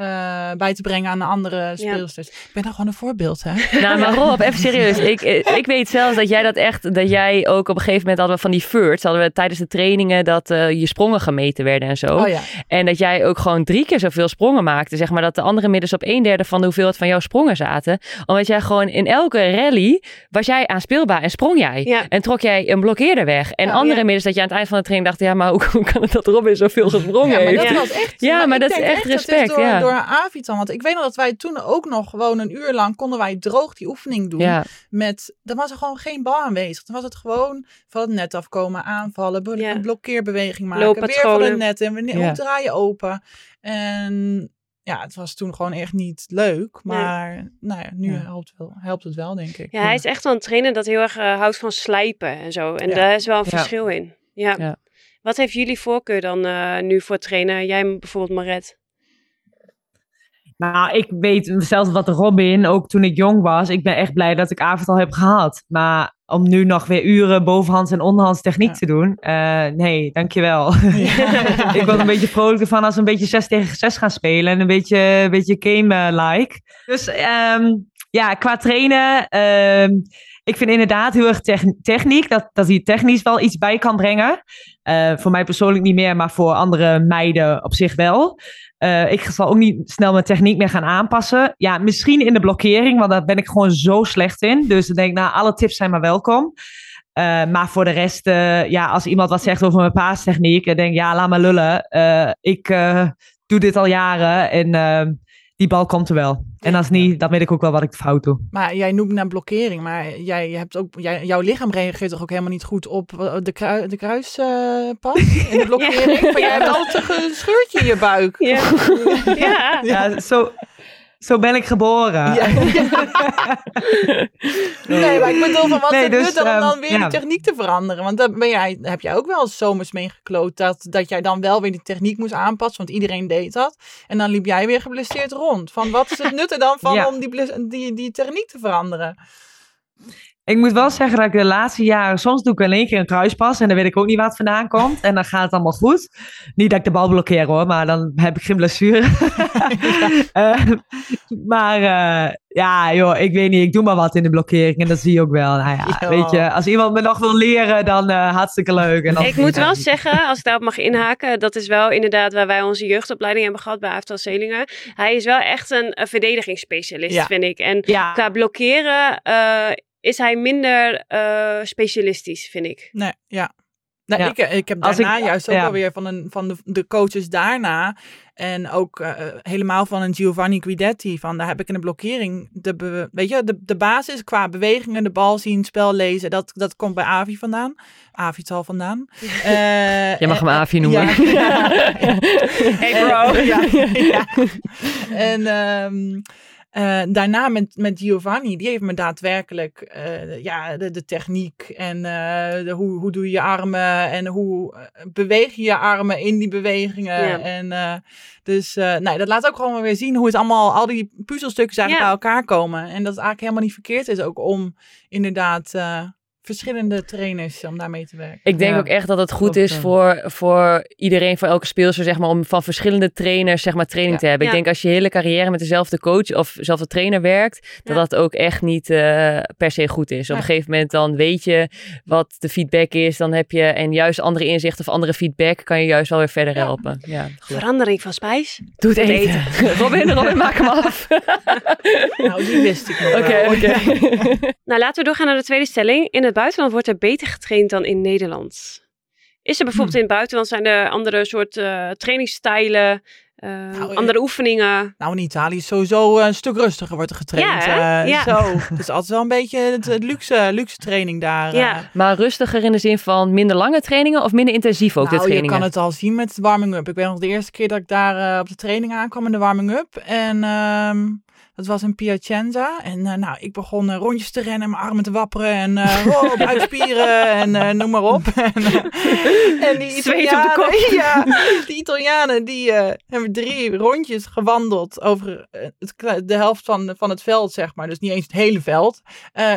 uh, bij te brengen aan de andere speelsters. Ik ben dan gewoon een voorbeeld, hè? Nou, maar Rob, even serieus. Ik, ik weet zelfs dat jij dat echt, dat jij ook op een gegeven moment hadden we van die firsts, hadden we tijdens de trainingen dat uh, je sprongen gemeten werden en zo. Oh, ja. En dat jij ook gewoon drie keer zoveel sprongen maakte, zeg maar, dat de andere middels op een derde van de hoeveelheid van jouw sprongen zaten. Omdat jij gewoon in elke rally was jij aanspeelbaar en sprong jij. Ja. En trok jij een blokkeerder weg. En oh, andere middels dat je aan het eind van de training dacht, ja, maar hoe, hoe kan het dat Robin zoveel gesprongen ja, maar heeft? Dat echt, ja, maar, maar dat is echt respect. door, ja. door door Want ik weet nog dat wij toen ook nog gewoon een uur lang konden wij droog die oefening doen. Ja. Met, dan was er gewoon geen bal aanwezig. Dan was het gewoon van het net afkomen, aanvallen, blo ja. blokkeerbeweging maken. Weer van het net en we ja. draaien open. En ja, het was toen gewoon echt niet leuk. Maar nee. nou ja, nu Helpt, wel, helpt het wel, denk ik. Ja, hij is echt wel een trainer dat heel erg uh, houdt van slijpen en zo. En daar is wel een verschil in. Ja. Wat heeft jullie voorkeur dan uh, nu voor trainen? Jij bijvoorbeeld, Maret? Nou, ik weet zelfs wat Robin, ook toen ik jong was, ik ben echt blij dat ik avond al heb gehad. Maar om nu nog weer uren bovenhands en onderhands techniek te doen, uh, nee, dankjewel. Ja. ik word een beetje vrolijk ervan als we een beetje 6 tegen 6 gaan spelen en een beetje, een beetje game-like. Dus um, ja, qua trainen, um, ik vind inderdaad heel erg techniek, dat, dat hij technisch wel iets bij kan brengen. Uh, voor mij persoonlijk niet meer, maar voor andere meiden op zich wel. Uh, ik zal ook niet snel mijn techniek meer gaan aanpassen. Ja, misschien in de blokkering, want daar ben ik gewoon zo slecht in. Dus ik denk, nou, alle tips zijn maar welkom. Uh, maar voor de rest, uh, ja, als iemand wat zegt over mijn paastechniek, dan denk ja, laat maar lullen. ik doe dit al jaren en die bal komt er wel. En als niet, dan weet ik ook wel wat ik fout doe. Maar jij noemt naar blokkering, maar jij hebt ook, jij, jouw lichaam reageert toch ook helemaal niet goed op de, krui, de kruispas uh, in de blokkering? ja. jij hebt altijd een scheurtje in je buik. Ja, ja. ja zo, zo ben ik geboren. Ja. nee, maar ik bedoel van wat nee, is dus, om dan ehm, weer ja. die techniek te veranderen? Want dan ben jij, heb jij ook wel zomers meegekloot dat, dat jij dan wel weer die techniek moest aanpassen, want iedereen deed dat. En dan liep jij weer geblesseerd rond. Van wat is het nut er dan van om die, die, die techniek te veranderen? Ik moet wel zeggen dat ik de laatste jaren, soms doe ik alleen keer een kruispas en dan weet ik ook niet wat vandaan komt. En dan gaat het allemaal goed. Niet dat ik de bal blokkeer hoor, maar dan heb ik geen blessure. uh, maar uh, ja, joh, ik weet niet, ik doe maar wat in de blokkering en dat zie je ook wel. Nou ja, weet je, als iemand me nog wil leren, dan uh, hartstikke leuk. En ik moet wel zeggen, als ik daarop mag inhaken, dat is wel inderdaad waar wij onze jeugdopleiding hebben gehad bij Aftal Zelingen. Hij is wel echt een, een verdedigingsspecialist, vind ik. En qua blokkeren is hij minder uh, specialistisch, vind ik. Nee, ja. Nou, ik, ik heb daarna ik, juist ook ja. alweer van, een, van de, de coaches daarna. En ook uh, helemaal van een Giovanni Guidetti. Van daar heb ik in de blokkering. De, weet je, de, de basis qua bewegingen, de bal zien, spel lezen. Dat, dat komt bij Avi vandaan. Avi zal vandaan. Uh, Je mag hem Avi noemen. Ja, hey bro. ja, En um, uh, daarna met, met Giovanni, die heeft me daadwerkelijk uh, ja, de, de, techniek en uh, de, hoe, hoe doe je je armen en hoe beweeg je je armen in die bewegingen. Ja. En dus nee, dat laat ook gewoon weer zien hoe het allemaal, al die puzzelstukjes eigenlijk ja. bij elkaar komen. En dat het eigenlijk helemaal niet verkeerd is ook om inderdaad verschillende trainers om daarmee te werken. Ik denk ook echt dat het goed is voor, voor iedereen, voor elke speelster, zeg maar, om van verschillende trainers, zeg maar, training te hebben. Ik denk als je hele carrière met dezelfde coach of dezelfde trainer werkt, dat dat ook echt niet uh, per se goed is. Op een gegeven moment dan weet je wat de feedback is, dan heb je, en juist andere inzichten of andere feedback kan je juist wel weer verder helpen. Ja, Verandering van spijs. Doe het eten. eten. Robin, Robin, maak hem af. nou, die wist ik nog Oké, oké. nou, laten we doorgaan naar de tweede stelling. In het buitenland wordt er beter getraind dan in Nederland. Is er bijvoorbeeld hmm. in het buitenland zijn er andere soort uh, trainingsstijlen, uh, nou, andere oefeningen? Nou, in Italië is sowieso een stuk rustiger wordt er getraind. Ja, uh, ja. Zo. Het is altijd wel een beetje het, luxe, luxe training daar. Ja. Maar rustiger in de zin van minder lange trainingen of minder intensief ook nou, de trainingen? je kan het al zien met de warming-up. Ik weet nog de eerste keer dat ik daar op de training aankwam in de warming-up. En... Ehm, dat was in Piacenza. En uh, nou, ik begon uh, rondjes te rennen, mijn armen te wapperen en uh, uitspieren en noem maar op. en, en die Italianen, ja, die Italianen die hebben drie rondjes gewandeld over het, de helft van, van het veld, zeg maar. Dus niet eens het hele veld.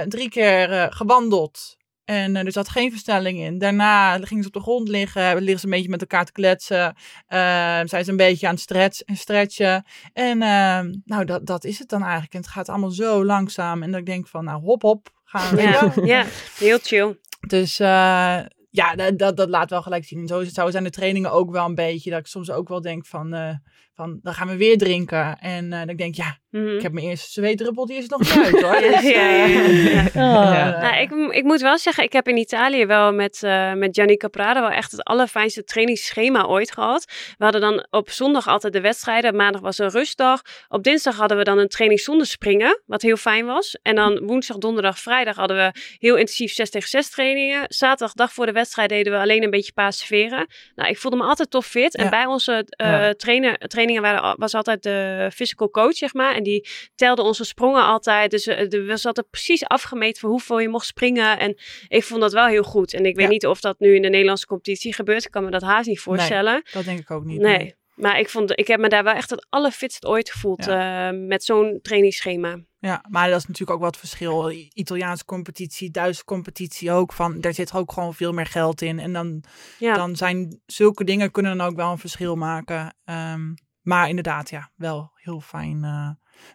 drie keer gewandeld en uh, er zat geen versnelling in. Daarna gingen ze op de grond liggen, liggen ze een beetje met elkaar te kletsen. Uh, zijn ze een beetje aan het stretch, stretchen. En uh, nou, dat, dat is het dan eigenlijk. En het gaat allemaal zo langzaam. En ik denk van, nou, hop, hop, gaan we. Ja, ja heel chill. Dus eh, ja, dat, dat, dat, laat wel gelijk zien. Zo, zo zijn de trainingen ook wel een beetje. Dat ik soms ook wel denk van, uh, van dan gaan we weer drinken. En uh, dan denk ik, ja, Mm -hmm. Ik heb mijn eerste zweetdruppel, die is nog niet uit hoor. Dus, ja, ja, ja. Oh. Nou, ik, ik moet wel zeggen, ik heb in Italië wel met, uh, met Gianni Caprara wel echt het allerfijnste trainingsschema ooit gehad. We hadden dan op zondag altijd de wedstrijden, maandag was een rustdag. Op dinsdag hadden we dan een training zonder springen, wat heel fijn was. En dan woensdag, donderdag, vrijdag hadden we heel intensief 6 tegen 6 trainingen. Zaterdag, dag voor de wedstrijd, deden we alleen een beetje paasveren. Nou, ik voelde me altijd tof fit. En bij onze uh, trainer, trainingen waren, was altijd de physical coach, zeg maar. En die telde onze sprongen altijd. Dus er was altijd precies afgemeten voor hoeveel je mocht springen. En ik vond dat wel heel goed. En ik weet niet of dat nu in de Nederlandse competitie gebeurt. Ik kan me dat haast niet voorstellen. Nee, dat denk ik ook niet. Nee. Maar ik, vond, ik heb me daar wel echt het allerfitst ooit gevoeld uh, met zo'n trainingsschema. Ja, maar dat is natuurlijk ook wat verschil. Italiaanse competitie, Duitse competitie ook. Van, daar zit ook gewoon veel meer geld in. En dan, dan zijn zulke dingen kunnen dan ook wel een verschil maken. Um, maar inderdaad, ja, wel heel fijn. Uh,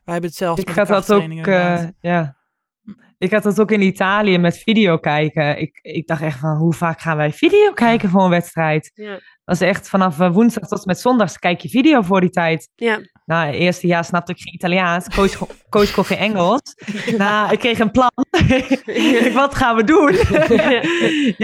wij hebben het zelf ik had dat ook, uh, ja. Ik had dat ook in Italië met video kijken. Ik, ik dacht echt van, hoe vaak gaan wij video kijken voor een wedstrijd? Ja. Dat is echt vanaf eh, woensdag tot met zondag kijk je video voor die tijd. Ja. Nou, het eerste jaar snapte ik geen Italiaans. Coach, coach kon geen Engels. nou, ik kreeg een plan. wat gaan we doen?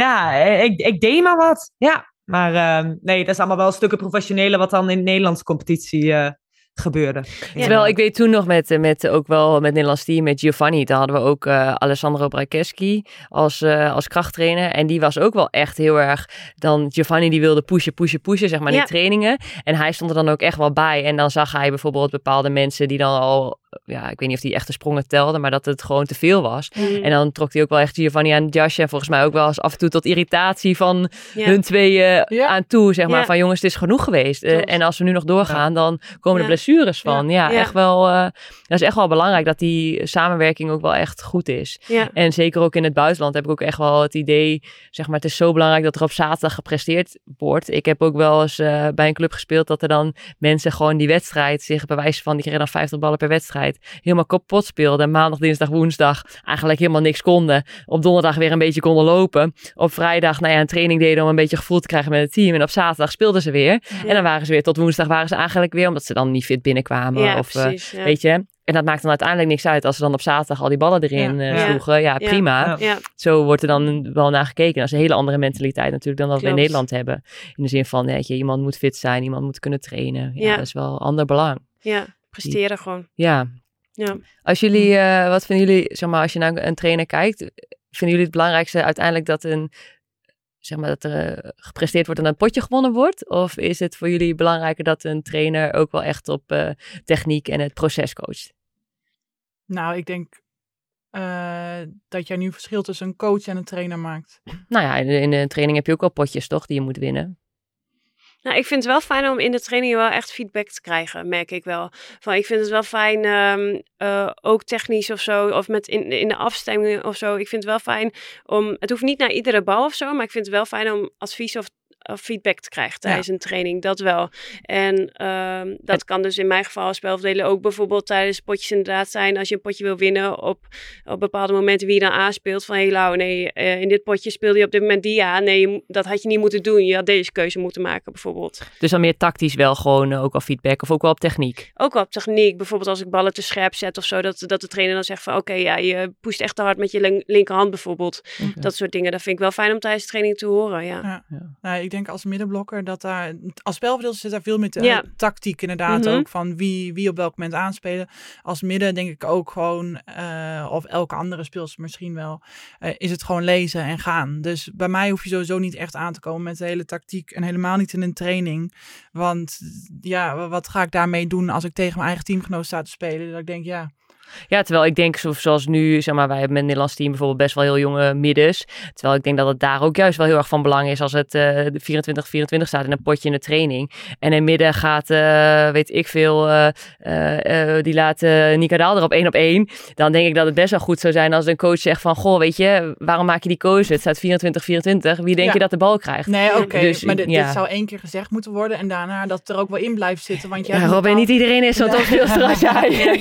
ja, ik, ik deed maar wat. Ja, maar uh, nee, dat is allemaal wel stukken professioneler wat dan in de Nederlandse competitie uh, gebeurde. Terwijl ik weet toen nog met, met ook wel met Nederlands team, met Giovanni, daar hadden we ook uh, Alessandro Brakeski als, uh, als krachttrainer. En die was ook wel echt heel erg, dan Giovanni die wilde pushen, pushen, pushen, zeg maar, ja. die trainingen. En hij stond er dan ook echt wel bij. En dan zag hij bijvoorbeeld bepaalde mensen die dan al ja, ik weet niet of hij echt de sprongen telde, maar dat het gewoon te veel was. Mm. En dan trok hij ook wel echt Giovanni aan het jasje. En volgens mij ook wel eens af en toe tot irritatie van hun tweeën aan toe. Zeg maar van jongens, het is genoeg geweest. Uh, en als we nu nog doorgaan, dan komen er blessures van. Ja, echt wel. Uh, dat is echt wel belangrijk dat die samenwerking ook wel echt goed is. En zeker ook in het buitenland heb ik ook echt wel het idee, zeg maar, het is zo belangrijk dat er op zaterdag gepresteerd wordt. Ik heb ook wel eens uh, bij een club gespeeld dat er dan mensen gewoon die wedstrijd zich bij wijze van, die kregen dan 50 ballen per wedstrijd helemaal kapot speelden. Maandag, dinsdag, woensdag eigenlijk helemaal niks konden. Op donderdag weer een beetje konden lopen. Op vrijdag nou ja, een training deden om een beetje gevoel te krijgen met het team. En op zaterdag speelden ze weer. En dan waren ze weer tot woensdag waren ze eigenlijk weer omdat ze dan niet fit binnenkwamen. Ja, of precies, uh, weet je. En dat maakt dan uiteindelijk niks uit als ze dan op zaterdag al die ballen erin ja. Uh, sloegen. Ja, prima. Zo wordt er dan wel naar gekeken. Dat is een hele andere mentaliteit natuurlijk dan dat we in Nederland hebben. In de zin van, weet je, iemand moet fit zijn, iemand moet kunnen trainen. Ja, dat is wel ander belang. Ja, presteren gewoon. Ja. ja. Als jullie, uh, wat vinden jullie, zeg maar, als je naar een trainer kijkt, vinden jullie het belangrijkste uiteindelijk dat een, zeg maar, dat er uh, gepresteerd wordt en een potje gewonnen wordt? Of is het voor jullie belangrijker dat een trainer ook wel echt op uh, techniek en het proces coacht? Nou, ik denk uh, dat jij nu verschil tussen een coach en een trainer maakt. Nou ja, in de, in de training heb je ook al potjes, toch, die je moet winnen. Nou, ik vind het wel fijn om in de training wel echt feedback te krijgen, merk ik wel. Van, ik vind het wel fijn, um, uh, ook technisch of zo, of met in, in de afstemming of zo. Ik vind het wel fijn om, het hoeft niet naar iedere bal of zo, maar ik vind het wel fijn om advies of feedback te krijgen tijdens een training. Dat wel. En ehm, dat kan dus in mijn geval als spelverdelen ook bijvoorbeeld tijdens potjes inderdaad zijn. Als je een potje wil winnen op, op bepaalde momenten wie je dan aanspeelt. Van hé hey, nee, uh, in dit potje speelde je op dit moment die ja. Nee, dat had je niet moeten doen. Je had deze keuze moeten maken bijvoorbeeld. Dus dan meer tactisch wel gewoon uh, ook al feedback of ook wel op techniek? Ook wel op techniek. Bijvoorbeeld als ik ballen te scherp zet of zo. Dat, dat de trainer dan zegt van oké, ja, je pusht echt te hard met je linkerhand bijvoorbeeld. Okay. Dat soort dingen. Dat vind ik wel fijn om tijdens de training te horen, ja. ja. ja. Nou, ik denk als middenblokker dat daar als spelverdeler zit daar veel ja. tactiek inderdaad mm -hmm. ook van wie, wie op welk moment aanspelen. Als midden denk ik ook gewoon uh, of elke andere speelster misschien wel uh, is het gewoon lezen en gaan. Dus bij mij hoef je sowieso niet echt aan te komen met de hele tactiek en helemaal niet in een training. Want ja, wat ga ik daarmee doen als ik tegen mijn eigen teamgenoot sta te spelen? Dat ik denk ja. Ja, terwijl ik denk, zoals nu, zeg maar, wij hebben met het Nederlands team bijvoorbeeld best wel heel jonge middens. Terwijl ik denk dat het daar ook juist wel heel erg van belang is als het uh, 24-24 staat in een potje in de training. En in midden gaat, uh, weet ik veel, uh, die laat Nika Daal erop één op één. Dan denk ik dat het best wel goed zou zijn als een coach zegt van, goh, weet je, waarom maak je die keuze? Het staat 24-24. Wie denk ja. je dat de bal krijgt? Nee, oké, okay. dus, maar dit, ja. dit, zou één keer gezegd moeten worden en daarna dat het er ook wel in blijft zitten. Want ja, Robin, niet iedereen is zo nee. veel als jij.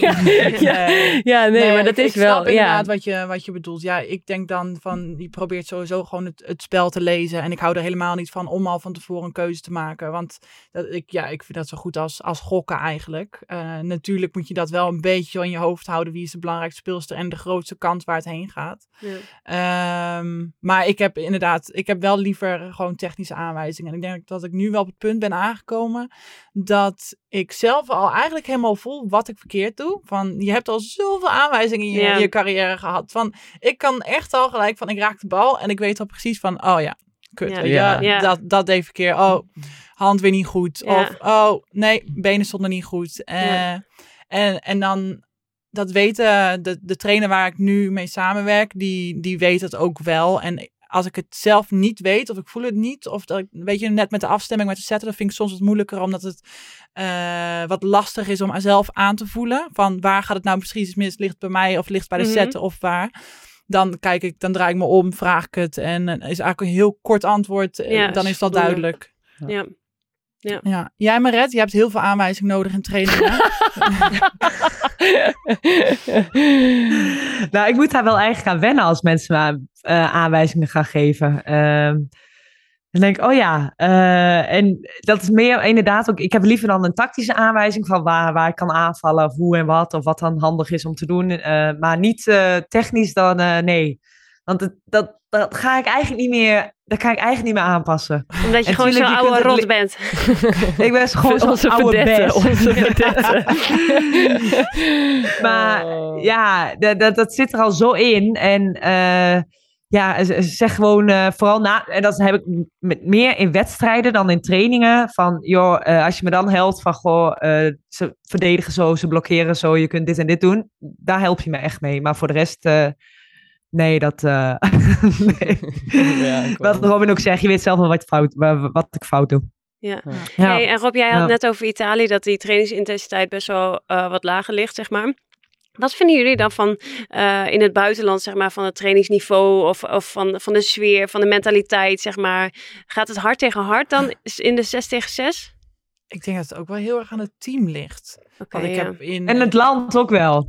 ja, nee, nee, maar dat ik, is ik wel. Snap inderdaad wat, je, wat je bedoelt. Ja, ik denk dan van, die probeert sowieso gewoon het, het spel te lezen. En ik hou er helemaal niet van om al van tevoren een keuze te maken. Want dat, ik, ja, ik vind dat zo goed als, als gokken eigenlijk. Uh, natuurlijk moet je dat wel een beetje in je hoofd houden. Wie is de belangrijkste speelster en de grootste kant waar het heen gaat. Ja. Um, maar ik heb inderdaad, ik heb wel liever gewoon technische aanwijzingen. En ik denk dat ik nu wel op het punt ben aangekomen dat ik zelf al eigenlijk helemaal voel wat ik verkeerd doe. Van, je hebt al zoveel aanwijzingen in je, je carrière gehad. Van, ik kan echt al gelijk van, ik raak de bal en ik weet al precies van, oh ja, kut. Ja, ja, ja. Dat, dat deed verkeerd. Oh, hand weer niet goed. Of, oh, nee, benen stonden niet goed. Uh, en, en dan, dat weten de, de trainer waar ik nu mee samenwerk, die, die weet het ook wel. En als ik het zelf niet weet of ik voel het niet, of dat, weet je, net met de afstemming met de zetten, dat vind ik soms wat moeilijker, omdat het uh, wat lastig is om zelf aan te voelen. Van waar gaat het nou precies mis? Ligt het bij mij of ligt bij de zetten mm -hmm. of waar? Dan kijk ik, dan draai ik me om, vraag ik het en is eigenlijk een heel kort antwoord. Ja, dan is dat duidelijk. Ja. ja. Ja. ja. Jij, Maret, je hebt heel veel aanwijzingen nodig in trainingen. nou, ik moet daar wel eigenlijk aan wennen als mensen me uh, aanwijzingen gaan geven. Uh, dan denk ik, oh ja, uh, en dat is meer inderdaad ook, ik heb liever dan een tactische aanwijzing van waar, waar ik kan aanvallen, of hoe en wat, of wat dan handig is om te doen. Uh, maar niet uh, technisch dan, nee. Want het, dat, dat ga ik eigenlijk niet meer, dat kan ik eigenlijk niet meer aanpassen. Omdat je gewoon zo'n oude rot bent. ik ben gewoon zo'n oude best. Onze maar oh. ja, dat, dat, dat zit er al zo in. En uh, ja, zeg gewoon uh, vooral na. En dat heb ik met meer in wedstrijden dan in trainingen. Van joh, uh, als je me dan helpt van goh, uh, ze verdedigen zo, ze blokkeren zo, je kunt dit en dit doen. Daar help je me echt mee. Maar voor de rest Nee, dat. Uh, nee. Ja, wat Robin ook zegt, je weet zelf wel wat, fout, wat ik fout doe. Ja. ja. Hey, en Rob, jij had net over Italië dat die trainingsintensiteit best wel uh, wat lager ligt, zeg maar. Wat vinden jullie dan van uh, in het buitenland, zeg maar, van het trainingsniveau of, of van, van de sfeer, van de mentaliteit, zeg maar? Gaat het hard tegen hard dan in de 6 tegen 6? Ik denk dat het ook wel heel erg aan het team ligt. Okay, ik ja. heb in, en het land ook wel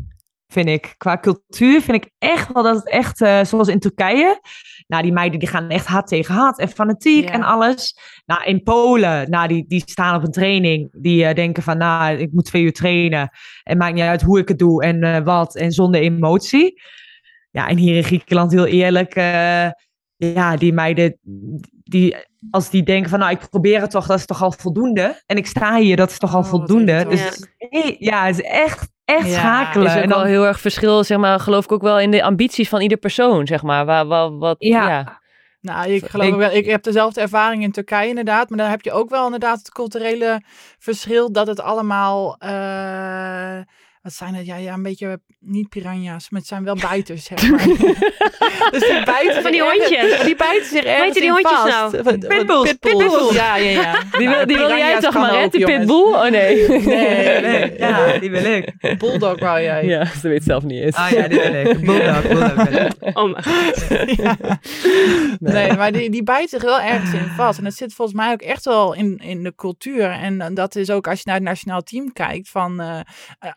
vind ik. Qua cultuur vind ik echt wel dat het echt, uh, zoals in Turkije. Nou, die meiden die gaan echt hard tegen hard en fanatiek en alles. Nou, in Polen, nou, die, die staan op een training. Die uh, denken van, nou, ik moet twee uur trainen. En maakt niet uit hoe ik het doe en uh, wat. En zonder emotie. Ja, en hier in Griekenland, heel eerlijk. ja, die meiden, die, als die denken van, nou, ik probeer het toch, dat is toch al voldoende. En ik sta hier, dat is toch al oh, voldoende. Dus ja. ja, het is echt echt ja, schakelen. is ook en dan... wel heel erg verschil, zeg maar, geloof ik ook wel in de ambities van ieder persoon, zeg maar. Waar, wat, wat, ja. Nou, ik geloof ik, wel. Ik heb dezelfde ervaring in Turkije inderdaad. Maar dan heb je ook wel inderdaad het culturele verschil. Dat het allemaal... Uh, wat zijn het? Ja, ja, een beetje niet piranha's, maar het zijn wel bijters, zeg maar. dus die bijten van die hondjes. Die bijten zich ergens Weet je die hondjes vast. nou? Pitbulls. Pitbulls. Ja, ja, ja. Die wil, die wil jij toch maar, hè? Die pitbull? Oh nee. Nee, nee. Ja, die wil ik. Bulldog wou jij. Ja, ze weet zelf niet eens. Ah ja, die wil ik. Bulldog, bulldog wil ik. Oh mijn god. Ja. Nee, maar die, die bijten zich wel ergens in vast. En dat zit volgens mij ook echt wel in, in de cultuur. En dat is ook als je naar het nationaal team kijkt. Van, uh,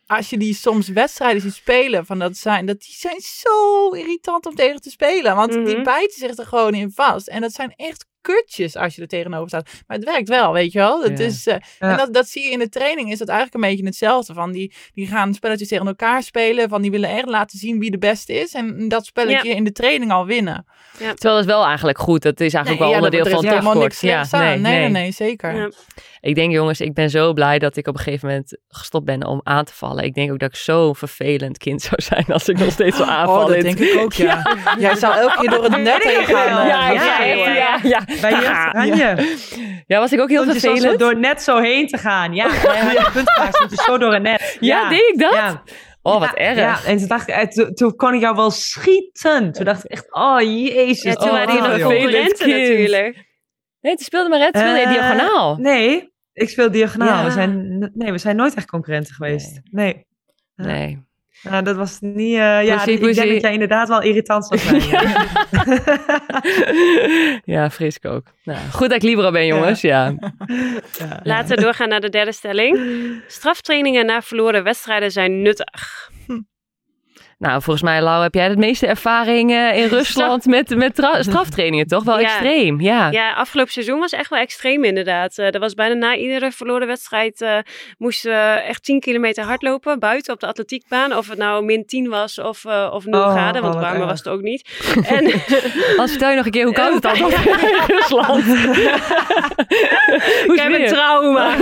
als je die soms wedstrijden ziet spelen, van dat zijn, dat die zijn zo irritant om tegen te spelen. Want die mhm. bijten zich er gewoon in vast. En dat zijn echt kutjes als je er tegenover staat. Maar het werkt wel, weet je wel. Dat is, uh, En dat, dat zie je in de training, is dat eigenlijk een beetje hetzelfde. Van die, die gaan spelletjes tegen elkaar spelen. Van die willen echt laten zien wie de beste is. En dat spelletje in de training al winnen. Ja. Terwijl het wel eigenlijk goed. Dat is eigenlijk wel onderdeel van het topsport. Ja, nee, nee, nee, nee, zeker. Ik denk jongens, ik ben zo blij dat ik op een gegeven moment gestopt ben om aan te vallen. Ik denk ook dat ik zo'n vervelend kind zou zijn als ik nog steeds zou aanvallen. Oh, dat denk ik ook, ja. Jij zou elke keer door het net heen gaan. Ja, ja, ja, ja, Bij je Ja, was ik ook heel Stond vervelend. Je door net zo heen te gaan. Ja, ja. punt je zo door het net. Ja, deed ik dat? Oh, wat erg. Ja, en toen dacht ik, toen, toen, kon ik jou wel schieten. Toen dacht ik echt, oh jezus. Ja, toen waren die nog concurrenten natuurlijk. Nee, toen speelde maar het speelde uh, diagonaal. Nee, ik speel diagonaal. We, zijn, nee, we zijn nooit echt concurrenten geweest. Nee. Nee. Nou, dat was niet... Uh, ja, ik denk dat jij inderdaad wel irritant zou zijn. ja, vrees ik ook. Nou, goed dat ik Libra ben, jongens. Ja. ja. Laten we doorgaan naar de derde stelling. Straftrainingen na verloren wedstrijden zijn nuttig. Nou, volgens mij, Lau, heb jij de meeste ervaring uh, in Rusland met, met straftrainingen, toch? Wel extreem, ja. Ja, afgelopen seizoen was echt wel extreem inderdaad. Uh, er was bijna na iedere verloren wedstrijd uh, moesten we echt 10 kilometer hardlopen buiten op de atletiekbaan. Of het nou min 10 was of, of 0 oh, graden, want warmer was het ook niet. en, Als vertel je nog een keer, hoe koud het dan was in Rusland? Ik heb een trauma.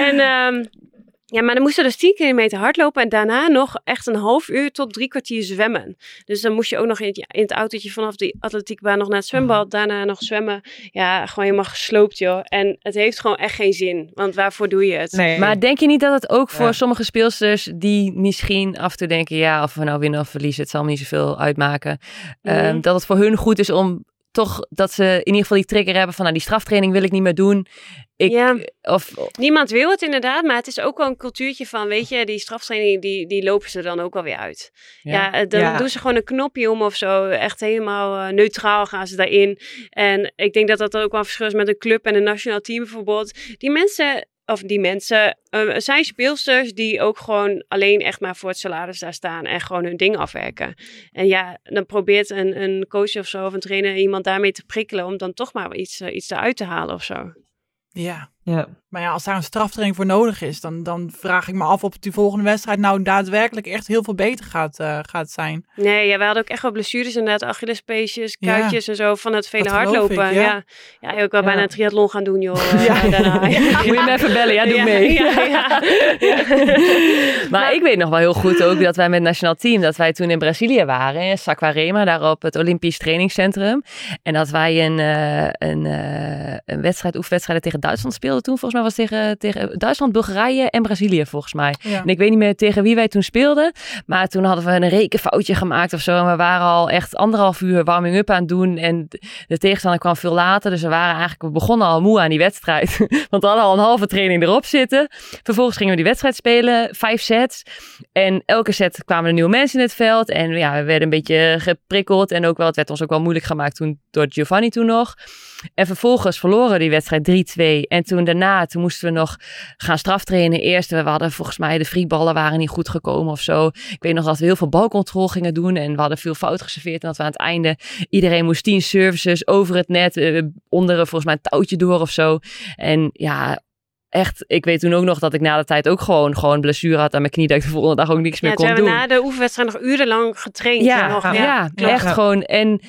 en... Um, ja, maar dan moesten dus 10 kilometer hardlopen en daarna nog echt een half uur tot drie kwartier zwemmen. Dus dan moest je ook nog in het, in het autootje vanaf die atletiekbaan nog naar het zwembad, oh. daarna nog zwemmen. Ja, gewoon helemaal gesloopt joh. En het heeft gewoon echt geen zin, want waarvoor doe je het? Nee. Maar denk je niet dat het ook voor sommige speelsters die misschien af en toe denken, ja, of we nou winnen of verliezen, het zal me niet zoveel uitmaken. Mm. dat het voor hun goed is om toch dat ze in ieder geval die trigger hebben van nou, die straftraining wil ik niet meer doen. Ik, ja. of, Niemand wil het inderdaad, maar het is ook wel een cultuurtje van, weet je, die straftraining, die, die lopen ze dan ook wel weer uit. Ja, ja dan doen ze gewoon een knopje om of zo. Echt helemaal uh, neutraal gaan ze daarin. En ik denk dat dat ook wel verschil is met een club en een nationaal team bijvoorbeeld. Die mensen of die mensen uh, zijn speelsters die ook gewoon alleen echt maar voor het salaris daar staan en gewoon hun ding afwerken. En ja, dan probeert een, een coach of zo of een trainer iemand daarmee te prikkelen om dan toch maar iets, uh, iets eruit te halen of zo. Ja, Ja. Maar ja, als daar een straftraining voor nodig is, dan, dan vraag ik me af of die volgende wedstrijd nou daadwerkelijk echt heel veel beter gaat, uh, gaat zijn. Nee, ja, we hadden ook echt wel blessures inderdaad, Achillespeesjes, kuitjes en zo van het vele hardlopen. Ik, ja. ja. Ja, ook wel bijna een triathlon gaan doen, joh. ja. Uh, daarna. Moet je me even bellen, ja, doe mee. maar ik weet nog wel heel goed ook dat wij met het nationaal team, dat wij toen in Brazilië waren, in Saquarema, daar op het Olympisch trainingscentrum. En dat wij een, uh, een, een wedstrijd, oefenwedstrijd tegen Duitsland speelden toen. Volgens mij was tegen, tegen Duitsland, Bulgarije en Brazilië volgens mij. En ik weet niet meer tegen wie wij toen speelden. Maar toen hadden we een rekenfoutje gemaakt of zo. En we waren al echt anderhalf uur warming-up aan het doen. En de tegenstander kwam veel later. Dus we waren eigenlijk, we begonnen al moe aan die wedstrijd. Want we hadden al een halve training erop zitten. Vervolgens gingen we die wedstrijd spelen. Vijf sets. En elke set kwamen er nieuwe mensen in het veld. En ja, we werden een beetje geprikkeld. En ook wel, het werd ons ook wel moeilijk gemaakt toen door Giovanni toen nog. En vervolgens verloren die wedstrijd 3-2. En toen daarna, toen moesten we nog gaan straftrainen. Eerst, we hadden volgens mij de frieballen waren niet goed gekomen of zo. Ik weet nog dat we heel veel balcontrole gingen doen. En we hadden veel fout geserveerd. En dat we aan het einde, iedereen moest tien services over het net. Uh, onder volgens mij een touwtje door of zo. En ja, echt, ik weet toen ook nog dat ik na de tijd ook gewoon, gewoon blessure had aan mijn knie. Dat ik de volgende dag ook niks meer kon doen. Ja, na de oefenwedstrijd nog urenlang getraind. Ja, nog, ja, ja, echt gewoon. En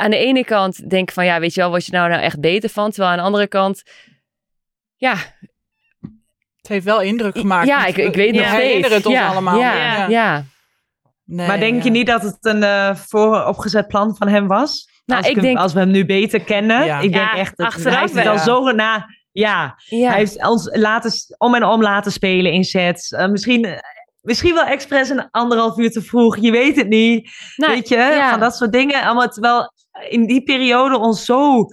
aan de ene kant denk ik van ja, weet je wel, wat je nou nou echt beter van. Terwijl aan de andere kant, ja. Het heeft wel indruk gemaakt. Ja, ik, ik weet nog steeds. het ons allemaal. Ja, ja. Nee, maar denk je niet dat het een uh, vooropgezet plan van hem was? Nou, als, ik denk... als we hem nu beter kennen. Ik denk echt dat hij heeft het al zo na. Ja, hij heeft ons laten, om en om laten spelen in sets. Uh, misschien misschien wel expres een anderhalf uur te vroeg. Je weet het niet. Nou, weet je, van dat soort dingen. Allemaal terwijl in die periode ons zo,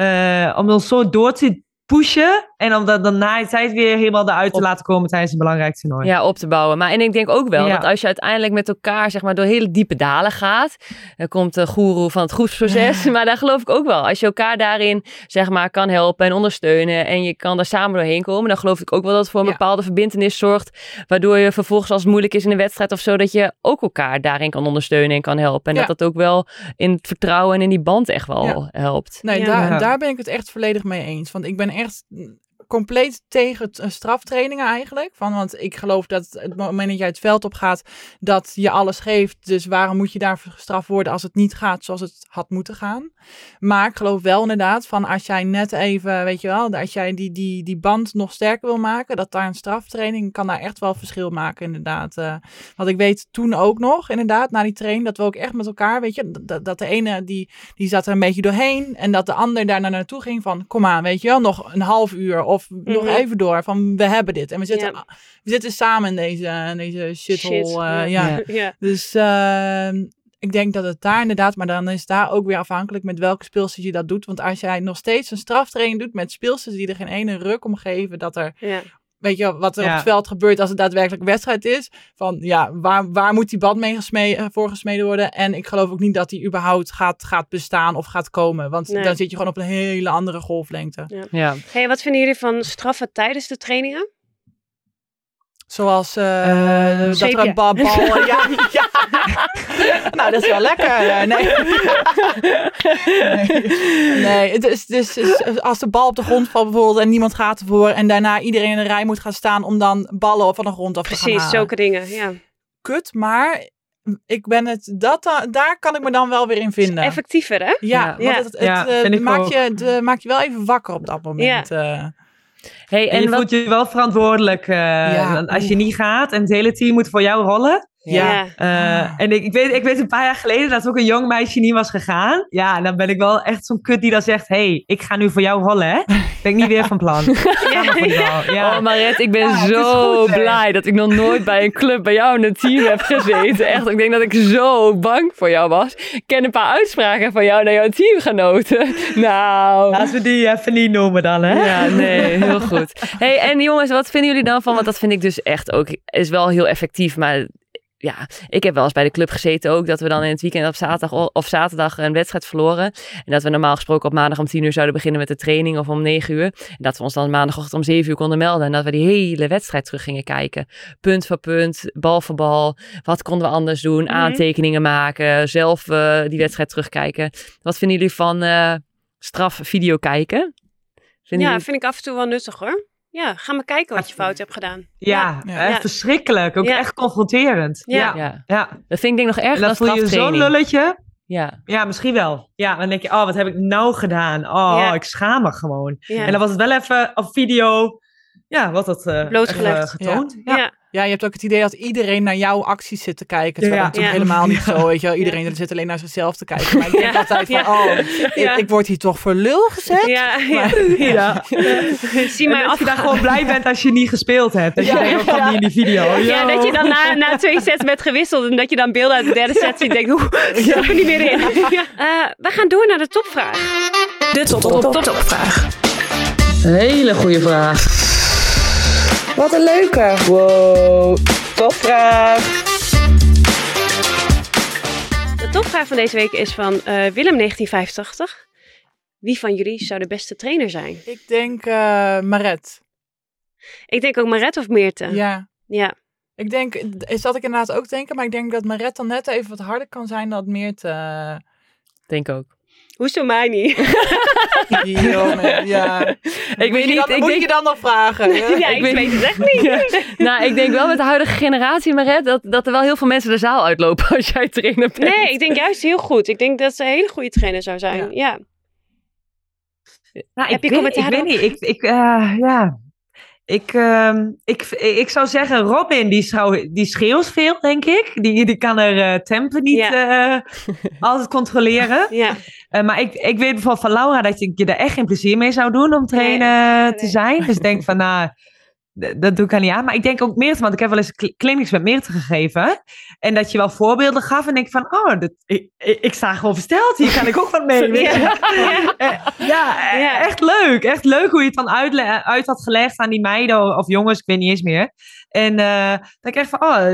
uh, om ons zo door te pushen. En om dat dan na tijd weer helemaal eruit te laten komen tijdens een belangrijk toernooi. Ja, op te bouwen. Maar en ik denk ook wel dat als je uiteindelijk met elkaar zeg maar door hele diepe dalen gaat. Dan komt de goeroe van het groepsproces. Maar daar geloof ik ook wel. Als je elkaar daarin zeg maar kan helpen en ondersteunen. En je kan daar samen doorheen komen. Dan geloof ik ook wel dat het voor een bepaalde verbindenis zorgt. Waardoor je vervolgens als het moeilijk is in een wedstrijd of zo. Dat je ook elkaar daarin kan ondersteunen en kan helpen. En dat dat ook wel in het vertrouwen en in die band echt wel helpt. Nee, daar, daar ben ik het echt volledig mee eens. Want ik ben echt compleet tegen eh, straftrainingen eigenlijk. Van, want ik geloof dat het moment dat jij het veld op gaat, dat je alles geeft. Dus waarom moet je daarvoor gestraft worden als het niet gaat zoals het had moeten gaan? Maar ik geloof wel inderdaad van als jij net even, weet je wel, als jij die, die, die band nog sterker wil maken, dat daar een straftraining kan daar echt wel verschil maken inderdaad. Uh, want ik weet toen ook nog inderdaad, na die training, dat we ook echt met elkaar, weet je, dat, de ene die, die zat er een beetje doorheen en dat de ander daar naar naartoe ging van, kom aan, weet je wel, nog een half uur of nog mhm. even door van we hebben dit. En we zitten, we zitten samen in deze, deze shithole. Shit. Uh, ja. ja. Dus uh, ik denk dat het daar inderdaad, maar dan is daar ook weer afhankelijk met welke speelsters je dat doet. Want als jij nog steeds een straftraining doet met speelsters die er geen ene ruk om geven dat er ja weet je wat er op het veld gebeurt als het daadwerkelijk wedstrijd is. Van ja, waar, waar moet die band mee gesmeden, eh, voor gesmeden worden? En ik geloof ook niet dat die überhaupt gaat, gaat bestaan of gaat komen. Want dan zit je gewoon op een hele andere golflengte. Ja. ja. Hey, wat vinden jullie van straffen tijdens de trainingen? Zoals uh, dat er een bal... ja, ja. nou, dat is wel lekker. Eh, nee. nee. nee. het is, dus als de bal op de grond valt bijvoorbeeld en niemand gaat ervoor en daarna iedereen in de rij moet gaan staan om dan ballen van de grond af te Precies, gaan Precies, zulke dingen, ja. Kut, maar ik ben het, dat, daar kan ik me dan wel weer in vinden. Effectiever, hè? Ja, want het, het, ja, het maakt, je, het maakt je wel even wakker op dat moment. Ja. Hey, en, je voelt je wel verantwoordelijk uh, als je niet gaat en het hele team moet voor jou rollen. Ja. Uh, en ik, ik, weet, ik weet een paar jaar geleden dat ook een jong meisje niet was gegaan. Ja, en dan ben ik wel echt zo'n kut die dan zegt: hey, ik ga nu voor jou rollen, hè? Ben ik niet weer van plan. ja. ja. Oh, Mariette, ik ben zo blij dat ik nog nooit bij een club bij jou in het team heb gezeten. Echt, ik denk dat ik zo bang voor jou was. Ik ken een paar uitspraken van jou naar jouw teamgenoten. Nou. Laten we die even niet noemen dan, hè? Ja, nee, heel goed. Hey, en jongens, wat vinden jullie dan van? Want dat vind ik dus echt ook, is wel heel effectief, maar ja, ik heb wel eens bij de club gezeten ook dat we dan in het weekend op zaterdag of zaterdag een wedstrijd verloren. En dat we normaal gesproken op maandag om tien uur zouden beginnen met de training of om negen uur. En dat we ons dan maandagochtend om zeven uur konden melden en dat we die hele wedstrijd terug gingen kijken. Punt voor punt, bal voor bal. Wat konden we anders doen? Mhm. Aantekeningen maken, zelf uh, die wedstrijd terugkijken. Wat vinden jullie van uh, straf video kijken? Ja, vind ik af en toe wel nuttig hoor. Ja, ga maar kijken wat je fout hebt gedaan. Ja, Echt verschrikkelijk. Ook echt confronterend. Ja. Ja. Dat vind ik denk nog erg dan voel je zo'n lulletje. Ja. ja, misschien wel. Ja, dan denk je, oh, wat heb ik nou gedaan? Oh, ik schaam me gewoon. En dan was het wel even op video, ja, wat dat uh, blootgelegd getoond. Ja. Ja, je hebt ook het idee dat iedereen naar jouw acties zit te kijken. Terwijl ja. natuurlijk helemaal niet zo, weet je Iedereen zit alleen naar zichzelf te kijken. Maar ik denk altijd van, oh, ik, word hier toch voor lul gezet? Ja, ja. Zie mij af. je daar gewoon blij bent als je niet gespeeld hebt. Dat je denkt, in die video. Ja, dat je dan na, na twee sets bent gewisseld. En dat je dan beelden uit de derde set ziet. denkt, oeh, ik er niet meer in. Uh, we gaan door naar de topvraag. De top, top, top, topvraag. Hele goede vraag. Wat een leuke. Wow, topvraag. De topvraag van deze week is van uh, Willem 1985. Wie van jullie zou de beste trainer zijn? Ik denk uh, Maret. Ik denk ook Maret of Meerte. Ja. Ja. Ik denk, is dat ik inderdaad ook denken, maar ik denk dat Maret dan net even wat harder kan zijn dan Meerte. Denk ook. Hoezo mij niet? ja. Ik weet niet. Dan, ik moet denk... je dan nog vragen? Ja, ik, weet, het echt niet. nou, ik denk wel met de huidige generatie, Maret, dat, dat er wel heel veel mensen de zaal uitlopen als jij trainer bent. Nee, ik denk juist heel goed. Ik denk dat ze een hele goede trainer zou zijn. Ja. Nou, Heb je commentaar? Ik weet niet. Ik, ik, uh, ja, ik, uh, ik, ik zou zeggen, Robin, die, zou, die schreeuwt veel, denk ik. Die, die kan er uh, tempo niet ja. uh, altijd controleren. Ja. Uh, maar ik, ik weet bijvoorbeeld van Laura dat je, je er echt geen plezier mee zou doen om trainer nee, te zijn. Dus denk van, nou, dat doe ik aan niet aan. Maar ik denk ook meer, want ik heb wel eens clinics met Meerte gegeven. En dat je wel voorbeelden gaf. En ik van, oh, dat, ik, ik, sta gewoon versteld. Hier kan ik ook wat mee. Ja, ja. ja, echt leuk. Echt leuk hoe je het dan uit, uit had gelegd aan die meiden of jongens. Ik weet niet eens meer. En uh, dan krijg ik van, oh,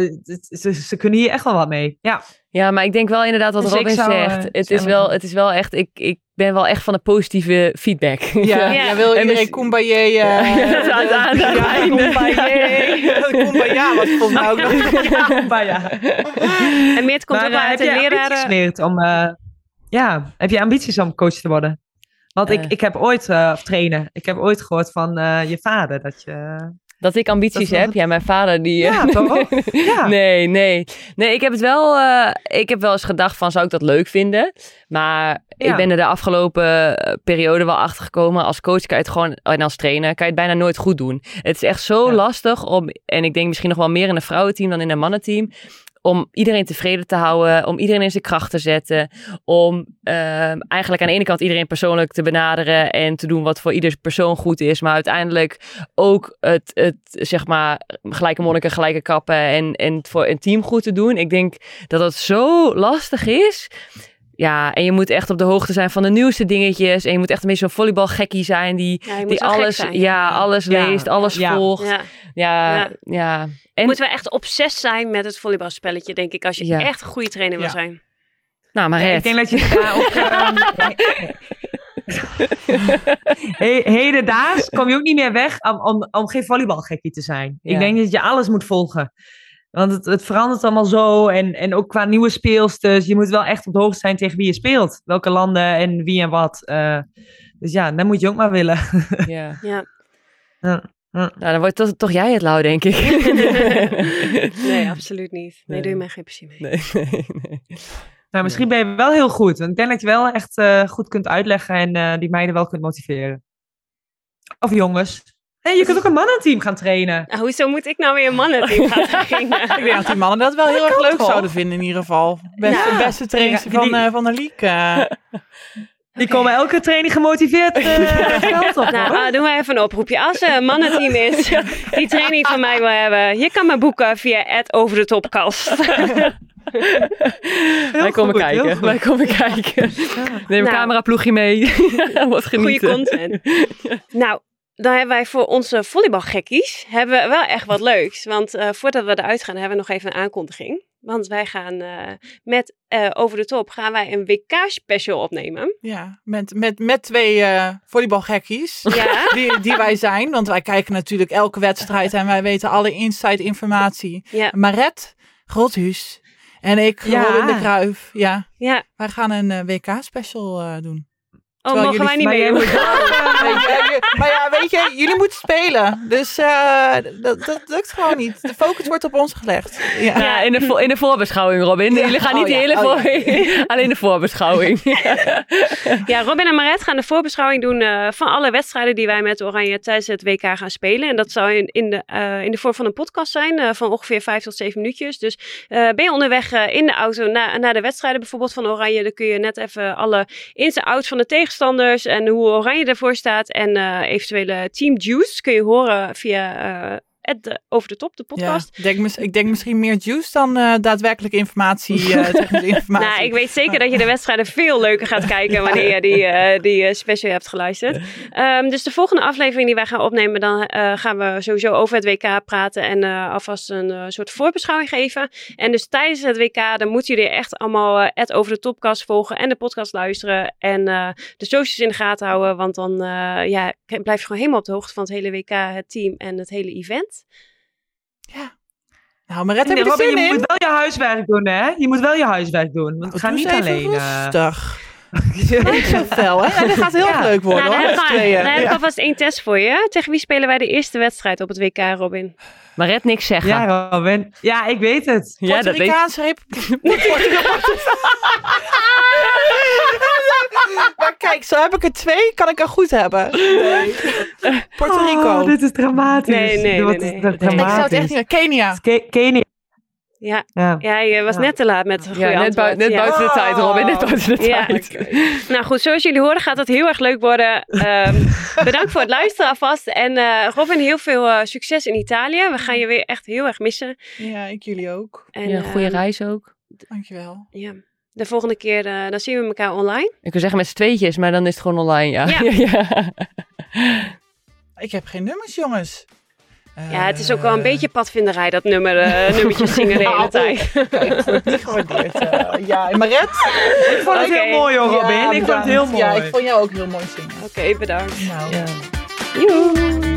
ze, ze, kunnen hier echt wel wat mee. Ja. Ja, maar ik denk wel inderdaad wat dus Robin zou, zegt. Uh, het, is wel, het is wel echt, ik, ik ben wel echt van de positieve feedback. Ja, ja. wil iedereen dus, Kumbaya. Uh, ja, ja, ja, Kumbaya. Kumbaya was volgens mij ook nog. Ja, Kumbaya. En Meert komt maar, ook wel uit de leraren. om, uh, ja, heb je ambities om coach te worden? Want ik, ik heb ooit, of trainen, ik heb ooit gehoord van je vader dat je... Dat ik ambities heb? Ja, mijn vader die... Ja, toch? ja. Nee, nee. Nee, ik heb het wel... Uh, ik heb wel eens gedacht van, zou ik dat leuk vinden? Maar ik ben er de afgelopen eh, periode wel achter gekomen. Als coach kan je het gewoon... En als trainer kan je het bijna nooit goed doen. Het is echt zo lastig om... En ik denk misschien nog wel meer in een vrouwenteam dan in een mannenteam om iedereen tevreden te houden, om iedereen in zijn kracht te zetten, om ehm, eigenlijk aan de ene kant iedereen persoonlijk te benaderen en te doen wat voor ieder persoon goed is, maar uiteindelijk ook het, het zeg maar, gelijke monniken, gelijke kappen en, en voor een team goed te doen. Ik denk dat dat zo lastig is. Ja, en je moet echt op de hoogte zijn van de nieuwste dingetjes. En je moet echt een beetje zo'n volleybalgekkie zijn die, die alles, ja, alles leest, alles volgt. Ja. Ja, ja. En moeten we echt obsessief zijn met het volleybalspelletje, denk ik, als je echt een goede trainer wil zijn. Nou, maar ik denk dat je daar ook. hey, hedendaags kom je ook niet meer weg om, om, om geen volleybalgekkie te zijn. Ik denk dat je alles moet volgen. Want het, het, verandert allemaal zo. En, en ook qua nieuwe speelsters. Je moet wel echt op de hoogte zijn tegen wie je speelt. Welke landen en wie en wat. Uh, dus ja, dan moet je ook maar willen. ja. ja. Nou, dan wordt toch, toch jij het lauw, denk ik. nee, absoluut niet. Nee, doe je mij geen plezier mee. Nee, nee, nee. Nou, misschien ben je wel heel goed. Want ik denk dat je wel echt uh, goed kunt uitleggen en uh, die meiden wel kunt motiveren. Of jongens. Hey, je kunt ook een mannenteam gaan trainen. Nou, hoezo moet ik nou weer een mannenteam gaan trainen? ik denk dat die mannen dat wel heel erg leuk zouden vinden in ieder geval. Beste, nou, beste trainer van, uh, van de league. Die komen elke training gemotiveerd uh, op. Nou, uh, doen we even een oproepje. Als er een mannenteam is die training van mij wil hebben, je kan me boeken via het over de topkast. Wij komen kijken. Wij komen kijken. Neem een nou, cameraploegje mee. Wat genieten. Goede content. nou, dan hebben wij voor onze volleybalgekkies hebben we wel echt wat leuks. Want uh, voordat we eruit gaan, hebben we nog even een aankondiging. Want wij gaan uh, met uh, Over de Top gaan wij een WK-special opnemen. Ja, met, met, met twee uh, volleybalgekkies ja. die, die wij zijn. Want wij kijken natuurlijk elke wedstrijd en wij weten alle inside informatie. Ja. Maret Grothuus en ik, ja. Robin de Kruif. Ja. ja, wij gaan een WK-special doen. Oh, mogen wij niet mee? maar ja, weet je, jullie moeten spelen. Dus uh, dat, dat lukt gewoon niet. De focus wordt op ons gelegd. Ja, ja in, de in de voorbeschouwing, Robin. Jullie gaan niet oh, de hele oh, voor... Alleen de voorbeschouwing. ja, Robin en Maret gaan de voorbeschouwing doen uh, van alle wedstrijden die wij met Oranje tijdens het WK gaan spelen. En dat zou in, in, de, uh, in de vorm van een podcast zijn van ongeveer vijf tot zeven minuutjes. Dus ben je onderweg in de auto naar, naar de wedstrijden bijvoorbeeld van Oranje, dan kun je net even alle ins en outs van de en hoe Oranje ervoor staat. En uh, eventuele Team Juice kun je horen via de, over de top, de podcast. Ja, ik, denk, ik denk misschien meer juice dan uh, daadwerkelijk informatie, uh, informatie. nou, ik weet zeker dat je de wedstrijden veel leuker gaat kijken wanneer je die, uh, die special hebt geluisterd. Um, dus de volgende aflevering die wij gaan opnemen, dan gaan we sowieso over het WK praten en alvast een soort voorbeschouwing geven. En dus tijdens het WK, dan moeten jullie echt allemaal het over de topcast volgen en de podcast luisteren en de socials in de gaten houden, want dan ja, blijf je gewoon helemaal op de hoogte van het hele WK, het team en het hele event. Ja. Nou, je Robin, je moet wel je huiswerk doen, hè? Je moet wel je huiswerk doen. Want het gaat niet alleen. Uh... Rustig. Niet zo fel, hè? En dat gaat heel leuk worden, nou, hoor. Dan, dan heb ik alvast één test voor je. Tegen wie spelen wij de eerste wedstrijd op het WK, Robin? Maret niks zeggen. Ja, Robin. Ja, ik weet het. Ja, dat weet maar kijk, zo heb ik er twee, kan ik er goed hebben. Nee. Puerto Rico. Oh, dit is dramatisch. Nee, nee, nee. nee, nee. Ik zou het echt niet Kenia. Kenia. Ja. Ja. ja, je was net te laat met het ja, net, net buiten de tijd, Robin. Net buiten de tijd. Nou goed, zoals jullie horen gaat het heel erg leuk worden. Um, bedankt voor het luisteren alvast. En uh, Robin, heel veel uh, succes in Italië. We gaan je weer echt heel erg missen. Ja, ik jullie ook. En, ja, goede uh, reis ook. Dankjewel. Ja. De volgende keer uh, dan zien we elkaar online. Ik wil zeggen met z'n tweetjes, maar dan is het gewoon online, ja. ja. ik heb geen nummers, jongens. Ja, het is ook wel een beetje padvinderij, dat nummer, uh, nummertjes zingen de hele nou, tijd. niet gewaardeerd. Uh, ja, Maret? Ik vond het heel mooi hoor, Robin. Ja, ik vond het heel mooi. Ja, ik vond jou ook heel mooi zingen. Oké, okay, bedankt. Nou. Ja.